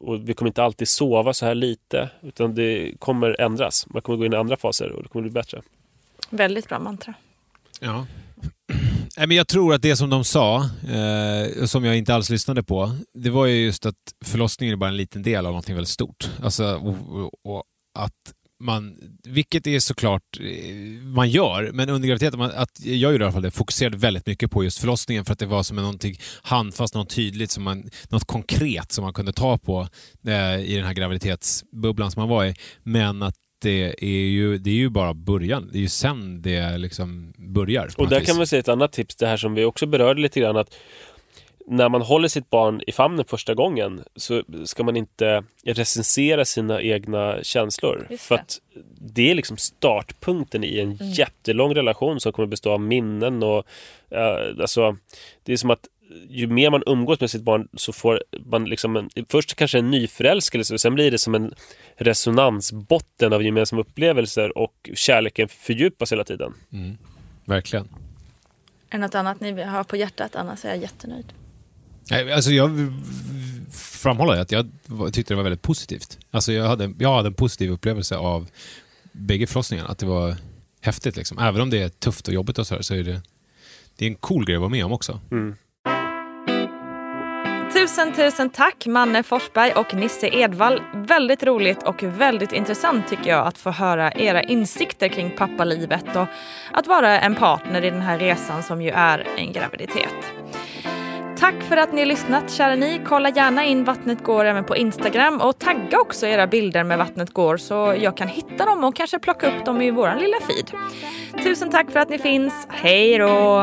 Och vi kommer inte alltid sova så här lite. Utan det kommer ändras. Man kommer gå in i andra faser och det kommer bli bättre. Väldigt bra mantra. Ja, [clears throat] men jag tror att det som de sa, eh, som jag inte alls lyssnade på, det var ju just att förlossningen är bara en liten del av någonting väldigt stort. Alltså, och, och att man, vilket är såklart eh, man gör, men under graviditeten, att jag gjorde i alla fall det, fokuserade väldigt mycket på just förlossningen för att det var som någonting handfast, något tydligt, som man, något konkret som man kunde ta på eh, i den här graviditetsbubblan som man var i. Men att det är ju, det är ju bara början. Det är ju sen det liksom börjar. Och där vis. kan man säga ett annat tips, det här som vi också berörde lite grann. att när man håller sitt barn i famnen första gången så ska man inte recensera sina egna känslor. För att det är liksom startpunkten i en mm. jättelång relation som kommer bestå av minnen och uh, alltså, det är som att ju mer man umgås med sitt barn så får man liksom en, först kanske en nyförälskelse och sen blir det som en resonansbotten av gemensamma upplevelser och kärleken fördjupas hela tiden. Mm. Verkligen. Är det något annat ni har på hjärtat? Annars är jag jättenöjd. Alltså jag framhåller att jag tyckte det var väldigt positivt. Alltså jag, hade, jag hade en positiv upplevelse av bägge förlossningarna. Att det var häftigt. Liksom. Även om det är tufft och jobbigt och så, här, så är det, det är en cool grej att vara med om också. Mm. Tusen, tusen tack Manne Forsberg och Nisse Edvall. Väldigt roligt och väldigt intressant tycker jag att få höra era insikter kring pappalivet och att vara en partner i den här resan som ju är en graviditet. Tack för att ni har lyssnat kära ni. Kolla gärna in Vattnet går även på Instagram och tagga också era bilder med Vattnet går så jag kan hitta dem och kanske plocka upp dem i våran lilla feed. Tusen tack för att ni finns. Hej då!